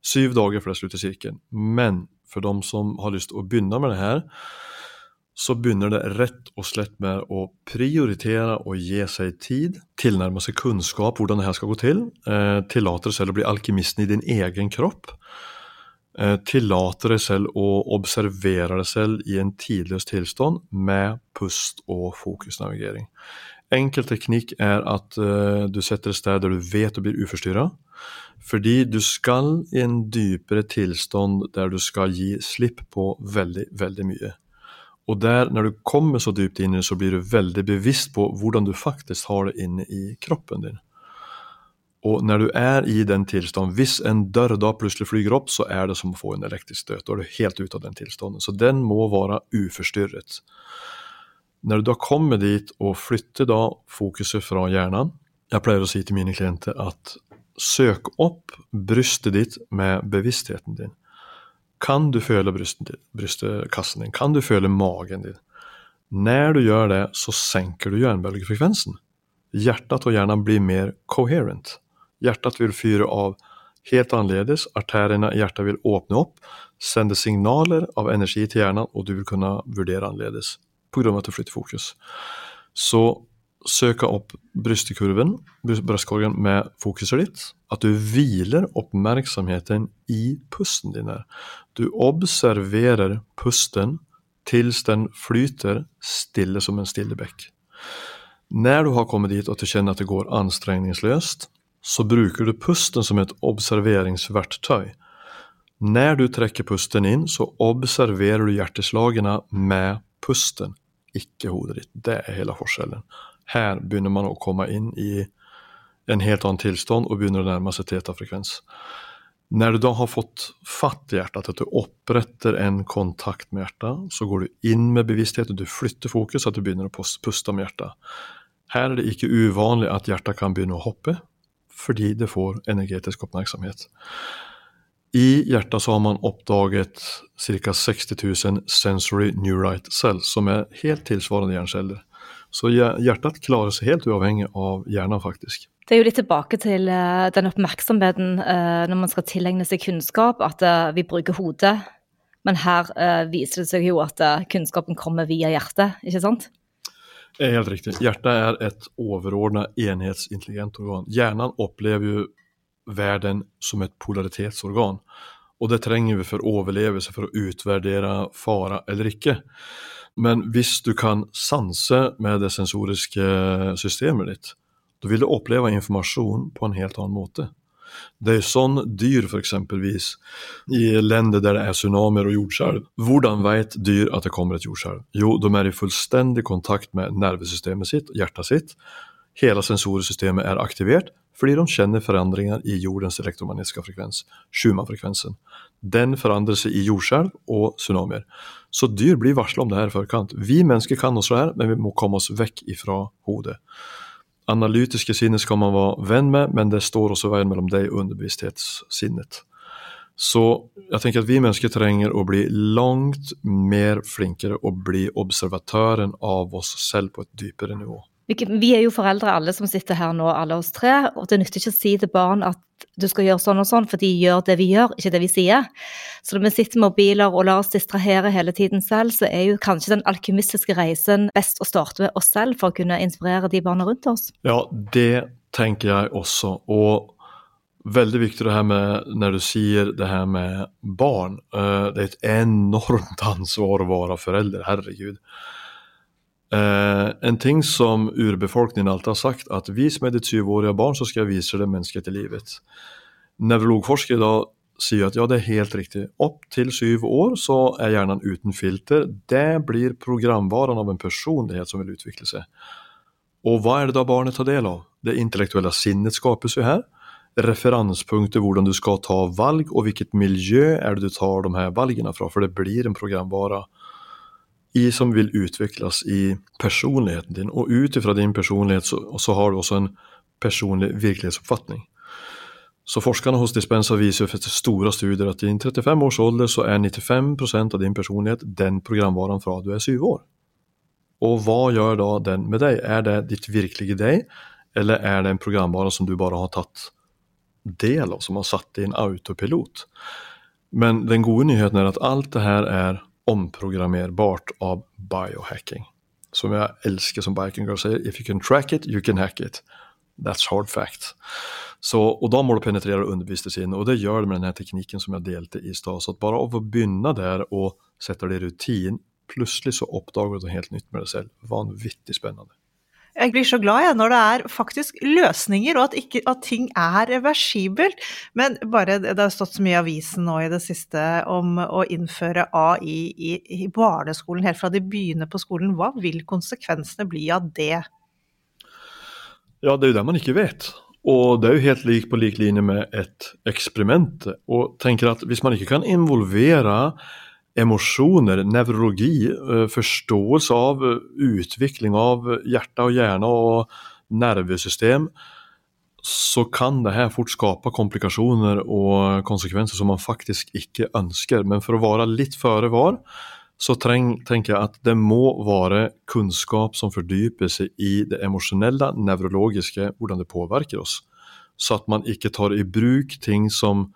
Syv dager før det slutter sirkelen. Men for de som har lyst til å begynne med det her, så begynner det rett og slett med å prioritere og gi seg tid, tilnærme seg kunnskap hvordan det her skal gå til, eh, tillate deg selv å bli alkymisten i din egen kropp, eh, tillate deg selv å observere deg selv i en tidløs tilstand med pust og fokusnavigering. Enkel teknikk er at uh, du setter et sted der du vet du blir uforstyrra, fordi du skal i en dypere tilstand der du skal gi slipp på veldig, veldig mye. Og der, når du kommer så dypt inn i det, så blir du veldig bevisst på hvordan du faktisk har det inne i kroppen din. Og når du er i den tilstanden, hvis en dør da plutselig flyger opp, så er det som å få en elektrisk støt. Da er du helt ute av den tilstanden. Så den må være uforstyrret. Når du da kommer dit og flytter da fokuset fra hjernen Jeg pleier å si til mine klienter at søk opp brystet ditt med bevisstheten din. Kan du føle brystkassen din? Kan du føle magen din? Når du gjør det, så senker du jernbølgefrekvensen. Hjertet og hjernen blir mer coherent. Hjertet vil fyre av helt annerledes, arteriene i hjertet vil åpne opp, sende signaler av energi til hjernen, og du vil kunne vurdere annerledes pga. at du flytter fokus. Så søke opp brystkurven, brystkorgen med fokuset ditt. At du hviler oppmerksomheten i pusten din. Du observerer pusten til den flyter stille som en stille bekk. Når du har kommet dit og du kjenner at det går anstrengningsløst, så bruker du pusten som et observeringsverktøy. Når du trekker pusten inn, så observerer du hjerteslagene med pusten, ikke hodet ditt. Det er hele forskjellen. Her begynner man å komme inn i en helt annen tilstand og begynner å nærme seg teta-frekvens. Når du da har fått fatt i hjertet, at du oppretter en kontakt med hjertet, så går du inn med bevissthet og du flytter fokus, at du begynner å puste med hjertet. Her er det ikke uvanlig at hjertet kan begynne å hoppe, fordi det får energetisk oppmerksomhet. I hjertet så har man oppdaget ca. 60 000 sensory neurite cells, som er helt tilsvarende hjerneceller. Så hjertet klarer seg helt uavhengig av hjernen, faktisk. Det er jo litt tilbake til uh, den oppmerksomheten uh, når man skal tilegne seg kunnskap, at uh, vi bruker hodet. Men her viser det seg jo at kunnskapen kommer via hjertet, ikke sant? helt riktig. Hjertet er et overordna enhetsintelligent organ. Hjernen opplever ju världen som ett polaritetsorgan. Og det trenger vi for overlevelse, for å utvurdere fara eller ikke. Men hvis du kan sanse med det sensoriske systemet ditt, da vil du oppleve information på en helt annen måte. Det er sånn dyr for eksempelvis, i länder der det er tsunamier og jordskjelv. Hvordan vet dyr at det kommer et jordskjelv? Jo, de er i fullstendig kontakt med nervesystemet sitt, hjertet sitt. Hela sensorsystemet är aktiverat fordi de kjenner forandringer i jordens elektromagnetiske frekvens, Schumann-frekvensen. Den forandrer seg i jordskjelv og tsunamier. Så dyr blir varsla om det her i forkant. Vi mennesker kan også det her, men vi må komme oss vekk ifra hodet. Analytiske sinne skal man være venn med, men det står også veien mellom deg og underbevissthetssinnet. Så jeg tenker at vi mennesker trenger å bli langt mer flinkere og bli observatøren av oss selv på et dypere nivå. Vi er jo foreldre alle som sitter her nå, alle oss tre, og det nytter ikke å si til barn at du skal gjøre sånn og sånn, for de gjør det vi gjør, ikke det vi sier. Så når vi sitter med mobiler og lar oss distrahere hele tiden selv, så er jo kanskje den alkymistiske reisen best å starte med oss selv for å kunne inspirere de barna rundt oss. Ja, det tenker jeg også. Og veldig viktig det her med når du sier det her med barn. Eh, det er et enormt ansvar å være forelder, herregud. Eh, en ting som urbefolkningen alltid har sagt, at vis meg ditt syvårige barn, så skal jeg vise det mennesket i livet. Nevrologforskere da sier at ja, det er helt riktig. Opp til syv år så er hjernen uten filter. Det blir programvaren av en personlighet som vil utvikle seg. Og hva er det da barnet tar del av? Det intellektuelle sinnet skapes jo her. Referanspunkter hvordan du skal ta valg, og hvilket miljø er det du tar de her valgene fra, for det blir en programvare i, som vil utvikles i personligheten din. Og ut ifra din personlighet så, så, har du også en personlig virkelighetsoppfatning. Så forskerne hos Dispensa viser jo etter store studier at i din 35 års alder så er 95% av din personlighet den programvaren fra du er syv år. Og hva gjør da den med deg? Er det ditt virkelige deg, eller er det en programvare som du bare har tatt del av, som har satt i en autopilot? Men den gode nyheten er at alt det her er omprogrammerbart av biohacking. Som jeg elsker som Biking Girl sier, if you can track it, you can hack it. That's hard fact. Så, og da må du penetrere og undervise deg inn, og det gjør det med denne teknikken som jeg delte i stad. Så bare av å begynne der og sette det i rutin, plutselig så oppdager du noe helt nytt med deg selv. Vanvittig spennende. Jeg blir så glad jeg, når det er faktisk løsninger, og at, ikke, at, ting er reversibelt. Men bare, det har stått så mye i avisen nå i det siste om å innføre AI i, i barneskolen helt fra de begynner på skolen. Hva vil konsekvensene bli av det? Ja, det er jo det man ikke vet. Og det er jo helt lik på lik linje med et eksperiment. Og tenker at hvis man ikke kan involvere emosjoner, nevrologi, eh, forståelse av eh, utvikling av hjerte og hjerne og nervesystem, så kan det her fort skape komplikasjoner og konsekvenser som man faktisk ikke ønsker. Men for å være litt føre var, så treng, tenker jeg at det må være kunnskap som fordyper seg i det emosjonelle, nevrologiske, hvordan det påvirker oss. Så at man ikke tar i bruk ting som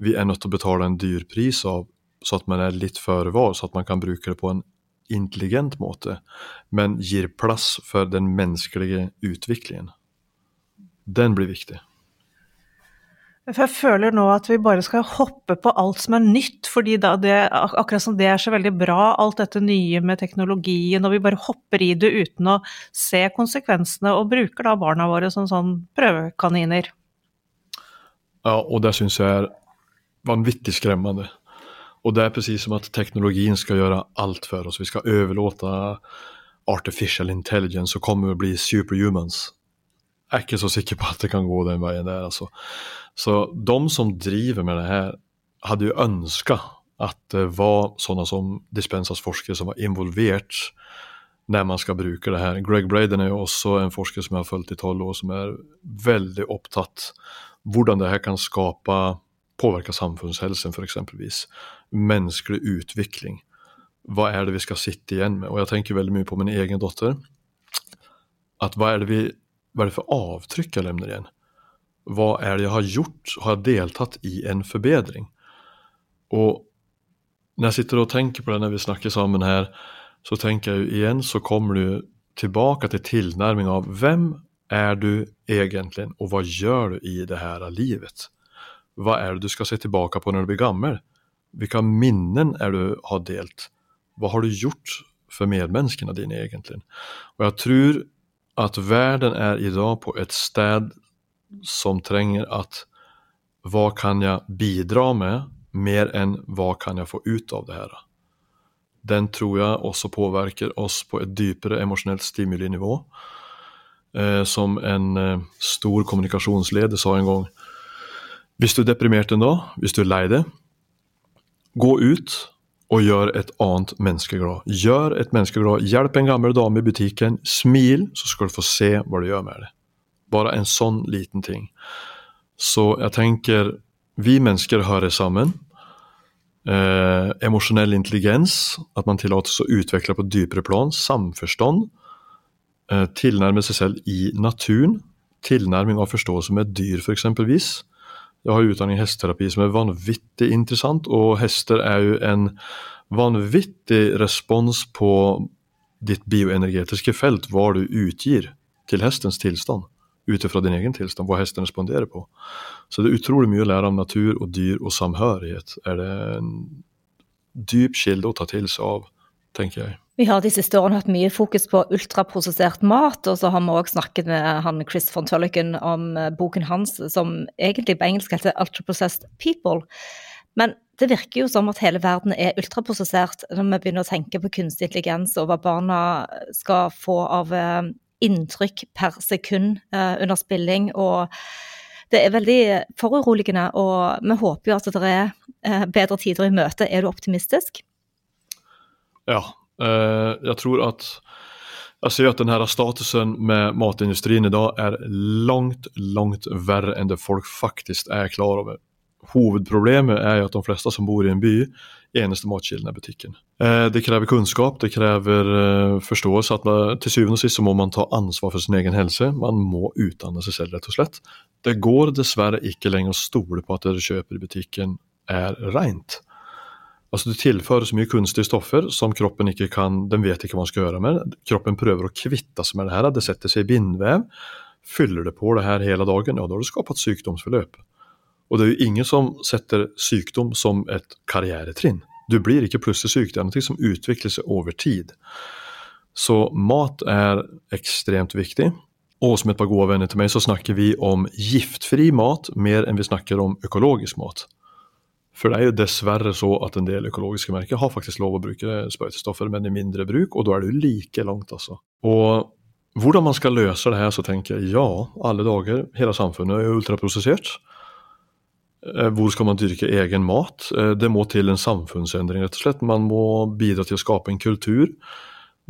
vi er nødt til å betale en dyr pris av så at man er litt føre var, så at man kan bruke det på en intelligent måte, men gir plass for den menneskelige utviklingen. Den blir viktig. For jeg føler nå at vi bare skal hoppe på alt som er nytt, fordi det, akkurat som det er så veldig bra, alt dette nye med teknologien, og vi bare hopper i det uten å se konsekvensene, og bruker da barna våre som sånn prøvekaniner. Ja, og det syns jeg er vanvittig skremmende. Och det är precis som att teknologin ska göra allt för oss. Vi ska överlåta artificial intelligence och kommer att bli superhumans. Jag är inte så säker på att det kan gå den vägen där alltså. Så de som driver med det här hade ju önskat att det var sådana som Dispensas forskare som var involvert när man ska bruka det här. Greg Braden är jo också en forskare som jag har följt i 12 år som är väldigt upptatt hvordan det här kan skapa påverka samfunnshelsen for eksempelvis. Menneskelig utvikling. Hva er det vi skal sitte igjen med? Og jeg tenker veldig mye på min egen datter. At hva er det, vi, hva er det for avtrykk jeg lemner igjen? Hva er det jeg har gjort? Har jeg deltatt i en forbedring? Og når jeg sitter og tenker på det når vi snakker sammen her, så tenker jeg jo igjen så kommer du tilbake til tilnærming av hvem er du egentlig, og hva gjør du i det her livet? Hva er det du skal se tilbake på når du blir gammel? Hvilke minnen er du har delt? Hva har du gjort for medmenneskene dine egentlig? Og jeg tror at verden er i dag på et sted som trenger at hva kan jeg bidra med, mer enn hva kan jeg få ut av det her? Den tror jeg også påvirker oss på et dypere emosjonelt stimulinivå. Eh, som en eh, stor kommunikasjonsleder sa en gang. Hvis du er deprimert en hvis du er lei deg, gå ut og gjør et annet menneske glad. Gjør et menneske glad. Hjelp en gammel dame i butikken. Smil, så skal du få se hva du gjør med det. Bare en sånn liten ting. Så jeg tenker vi mennesker hører sammen. Eh, emosjonell intelligens, at man tillates å utvikle på dypere plan. Samforstand. Eh, tilnærme seg selv i naturen. Tilnærming av forståelse med dyr, f.eks. Jeg har utdanning i hesteterapi som er vanvittig interessant, og hester er jo en vanvittig respons på ditt bioenergetiske felt, hva du utgir til hestens tilstand, ut fra din egen tilstand, hva hesten responderer på. Så det er utrolig mye å lære om natur og dyr og samhørighet. Er det en dyp kilde å ta til seg av, tenker jeg. Vi har de siste årene hatt mye fokus på ultraprosessert mat, og så har vi òg snakket med han Chris von Tulliken om eh, boken hans som egentlig på engelsk heter Ultraprocessed People. Men det virker jo som at hele verden er ultraprosessert når vi begynner å tenke på kunstig intelligens og hva barna skal få av eh, inntrykk per sekund eh, under spilling. og det er veldig foruroligende, og vi håper jo at det er bedre tider i møte. Er du optimistisk? Ja, jeg tror at jeg ser at denne statusen med matindustrien i dag er langt, langt verre enn det folk faktisk er klar over. Hovedproblemet er at de fleste som bor i en by, eneste matkilden er butikken. Eh, det krever kunnskap, det krever eh, forståelse at til syvende og sist må man ta ansvar for sin egen helse. Man må utdanne seg selv, rett og slett. Det går dessverre ikke lenger å stole på at det du kjøper i butikken er rent. Altså Du tilfører så mye kunstige stoffer som kroppen ikke kan Den vet ikke hva den skal gjøre med. Kroppen prøver å kvitte seg med det her. Det setter seg i bindvev. Fyller det på det her hele dagen, ja, da har du skapt sykdomsforløp. Og det er jo ingen som setter sykdom som et karrieretrinn. Du blir ikke plutselig syk, det er noe som utvikler seg over tid. Så mat er ekstremt viktig. Og som et par gode venner til meg, så snakker vi om giftfri mat mer enn vi snakker om økologisk mat. For det er jo dessverre så at en del økologiske merker har faktisk lov å bruke sprøytestoffer, men i mindre bruk, og da er det jo like langt, altså. Og hvordan man skal løse det her, så tenker jeg ja, alle dager, hele samfunnet er ultraprosessert. Eh, hvor skal man dyrke egen mat? Eh, det må til en samfunnsendring, rett og slett. Man må bidra til å skape en kultur.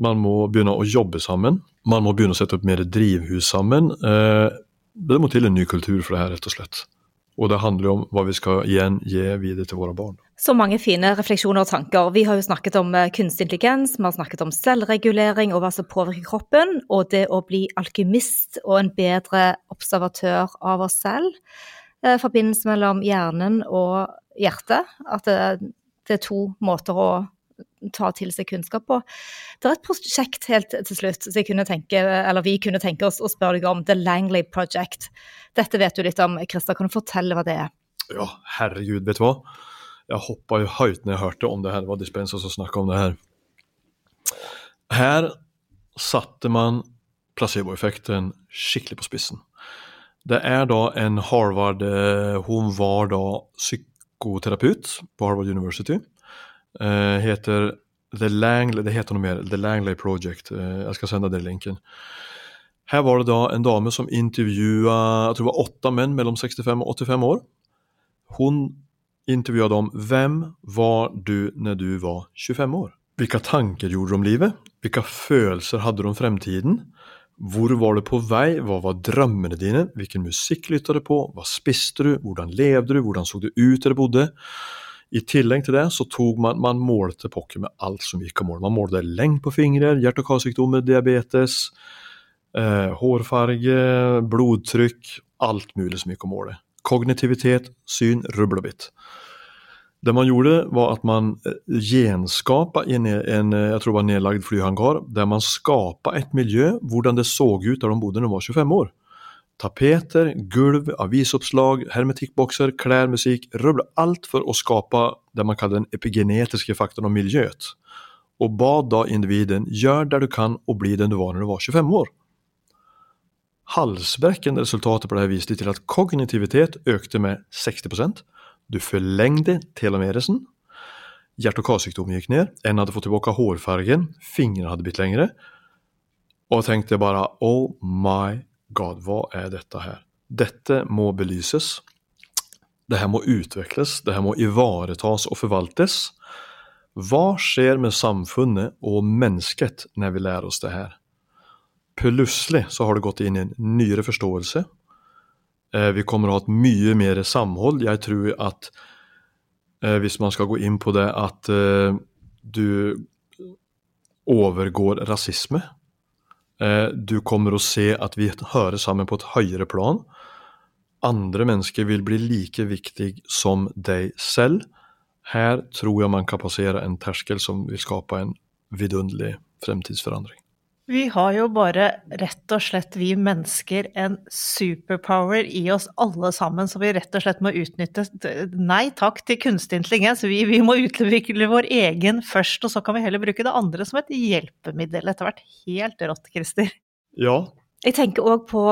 Man må begynne å jobbe sammen. Man må begynne å sette opp mer drivhus sammen. Eh, det må til en ny kultur for det her, rett og slett. Og det handler jo om hva vi skal igjen gi videre til våre barn. Så mange fine refleksjoner og tanker. Vi har jo snakket om eh, kunstig intelligens, vi har snakket om selvregulering og hva som påvirker kroppen, og det å bli alkymist og en bedre observatør av oss selv. Eh, forbindelse mellom hjernen og hjertet. At det, det er to måter å ta til seg kunnskap på. Det er et prosjekt helt til slutt så kunne tenke, vi kunne tenke oss å spørre deg om, The Langley Project. Dette vet du litt om, Christer. Kan du fortelle hva det er? Ja, herregud, vet du hva. Jeg hoppa jo høyt når jeg hørte om det her. Det var Dispenser som snakka om det her. Her satte man placeboeffekten skikkelig på spissen. Det er da en Harvard eh, Hun var da psykoterapeut på Harvard University heter The Langley, det heter noe mer, The Langley Project. Eh, jeg skal sende dere linken. Her var det da en dame som intervjua åtte menn mellom 65 og 85 år. Hun intervjua dem. Hvem var du når du var 25 år? Hvilke tanker gjorde du om livet? Hvilke følelser hadde du om fremtiden? Hvor var du på vei? Hva var drømmene dine? Hvilken musikk lyttet du på? Hva spiste du? Hvordan levde du? Hvordan så du ut der du bodde? I tillegg til det så tok man, man målte pokker med alt som gikk å måle. Man målte lengde på fingre, hjerte- og karsykdommer, diabetes, eh, hårfarge, blodtrykk, alt mulig som gikk å måle. Kognitivitet, syn, rubbel og bitt. Det man gjorde var at man eh, gjenskapa en, en jeg tror det var nedlagd flyhangar, der man skapa et miljø hvordan det så ut der de bodde da de var 25 år. Tapeter, gulv, avisoppslag, hermetikkbokser, klær, musikk, rubbel, alt for å skape det man kaller den epigenetiske faktoren av miljøet. Og ba da individen gjør det du kan og bli den du var når du var 25 år. Halsbrekkende resultatet på det her viste til at kognitivitet økte med 60% du forlengde telomeresen. Hjerte- og karsykdommen gikk ned. En hadde fått tilbake hårfargen. Fingrene hadde blitt lengre. Og tenkte bare oh my god, hva er dette her? Dette må belyses. Det her må utvikles. Det her må ivaretas og forvaltes. Hva skjer med samfunnet og mennesket når vi lærer oss det her? Plutselig så har det gått inn i en nyere forståelse Eh, vi kommer å ha et mye mer samhold. Jeg tror at eh, hvis man skal gå inn på det at eh, du overgår rasisme. Du kommer å se at vi hører sammen på et høyere plan. Andre mennesker vil bli like viktig som deg selv. Her tror jeg man kan passere en terskel som vil skape en vidunderlig fremtidsforandring. Vi har jo bare rett og slett, vi mennesker, en superpower i oss alle sammen som vi rett og slett må utnytte. Nei takk til kunstig intelligens, vi, vi må utvikle vår egen først, og så kan vi heller bruke det andre som et hjelpemiddel etter hvert. Helt rått, Christer. Ja. Jeg tenker òg på,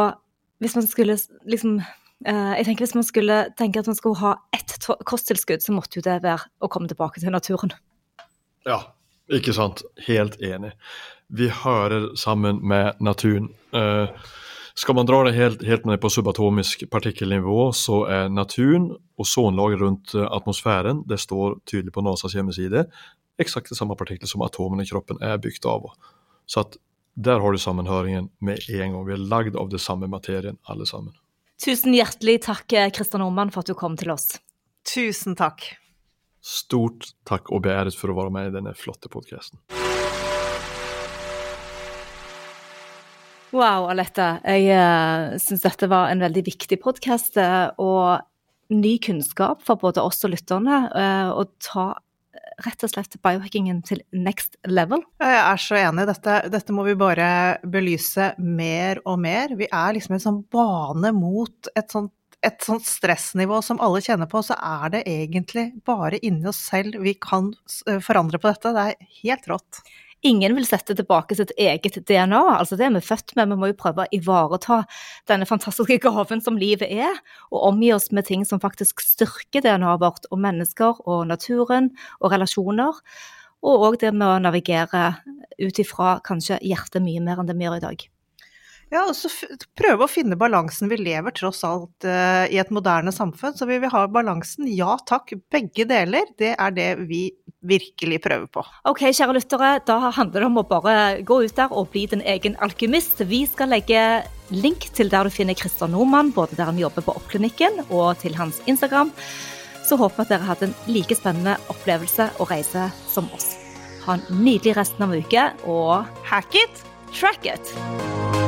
hvis man skulle liksom eh, jeg tenker Hvis man skulle tenke at man skulle ha ett kosttilskudd, så måtte jo det være å komme tilbake til naturen. Ja, ikke sant. Helt enig vi hører sammen med naturen. Eh, skal man dra det helt, helt ned på subatomisk partikkelnivå, så er naturen ozonlaget rundt eh, atmosfæren, det står tydelig på NASAs hjemmeside, eksakt det samme partikler som atomene i kroppen er bygd av. Så at der har du sammenhøringen med en gang. Vi er lagd av det samme materien, alle sammen. Tusen hjertelig takk, Kristian Normann, for at du kom til oss. Tusen takk. Stort takk og beæret for å være med i denne flotte podkasten. Wow, Alette. Jeg uh, eh, syns dette var en veldig viktig podkast uh, og ny kunnskap for både oss og lytterne. Uh, å ta rett og slett biohackingen til next level. Jeg er så enig. Dette, dette må vi bare belyse mer og mer. Vi er liksom en sånn bane mot et sånt et sånt stressnivå som alle kjenner på, så er det egentlig bare inni oss selv vi kan forandre på dette. Det er helt rått. Ingen vil sette tilbake sitt eget DNA, altså det er vi født med. Vi må jo prøve å ivareta denne fantastiske gaven som livet er, og omgi oss med ting som faktisk styrker DNA-et vårt, og mennesker og naturen og relasjoner. Og òg det med å navigere ut ifra kanskje hjertet mye mer enn det vi gjør i dag. Ja, og så prøve å finne balansen. Vi lever tross alt uh, i et moderne samfunn, så vi vil ha balansen. Ja takk, begge deler. Det er det vi virkelig prøver på. Ok, kjære lyttere, da handler det om å bare gå ut der og bli din egen alkymist. Vi skal legge link til der du finner Christer Nordmann, både der han jobber på Oppklinikken og til hans Instagram. Så håper jeg at dere hadde en like spennende opplevelse og reise som oss. Ha en nydelig resten av uke, og hack it, track it!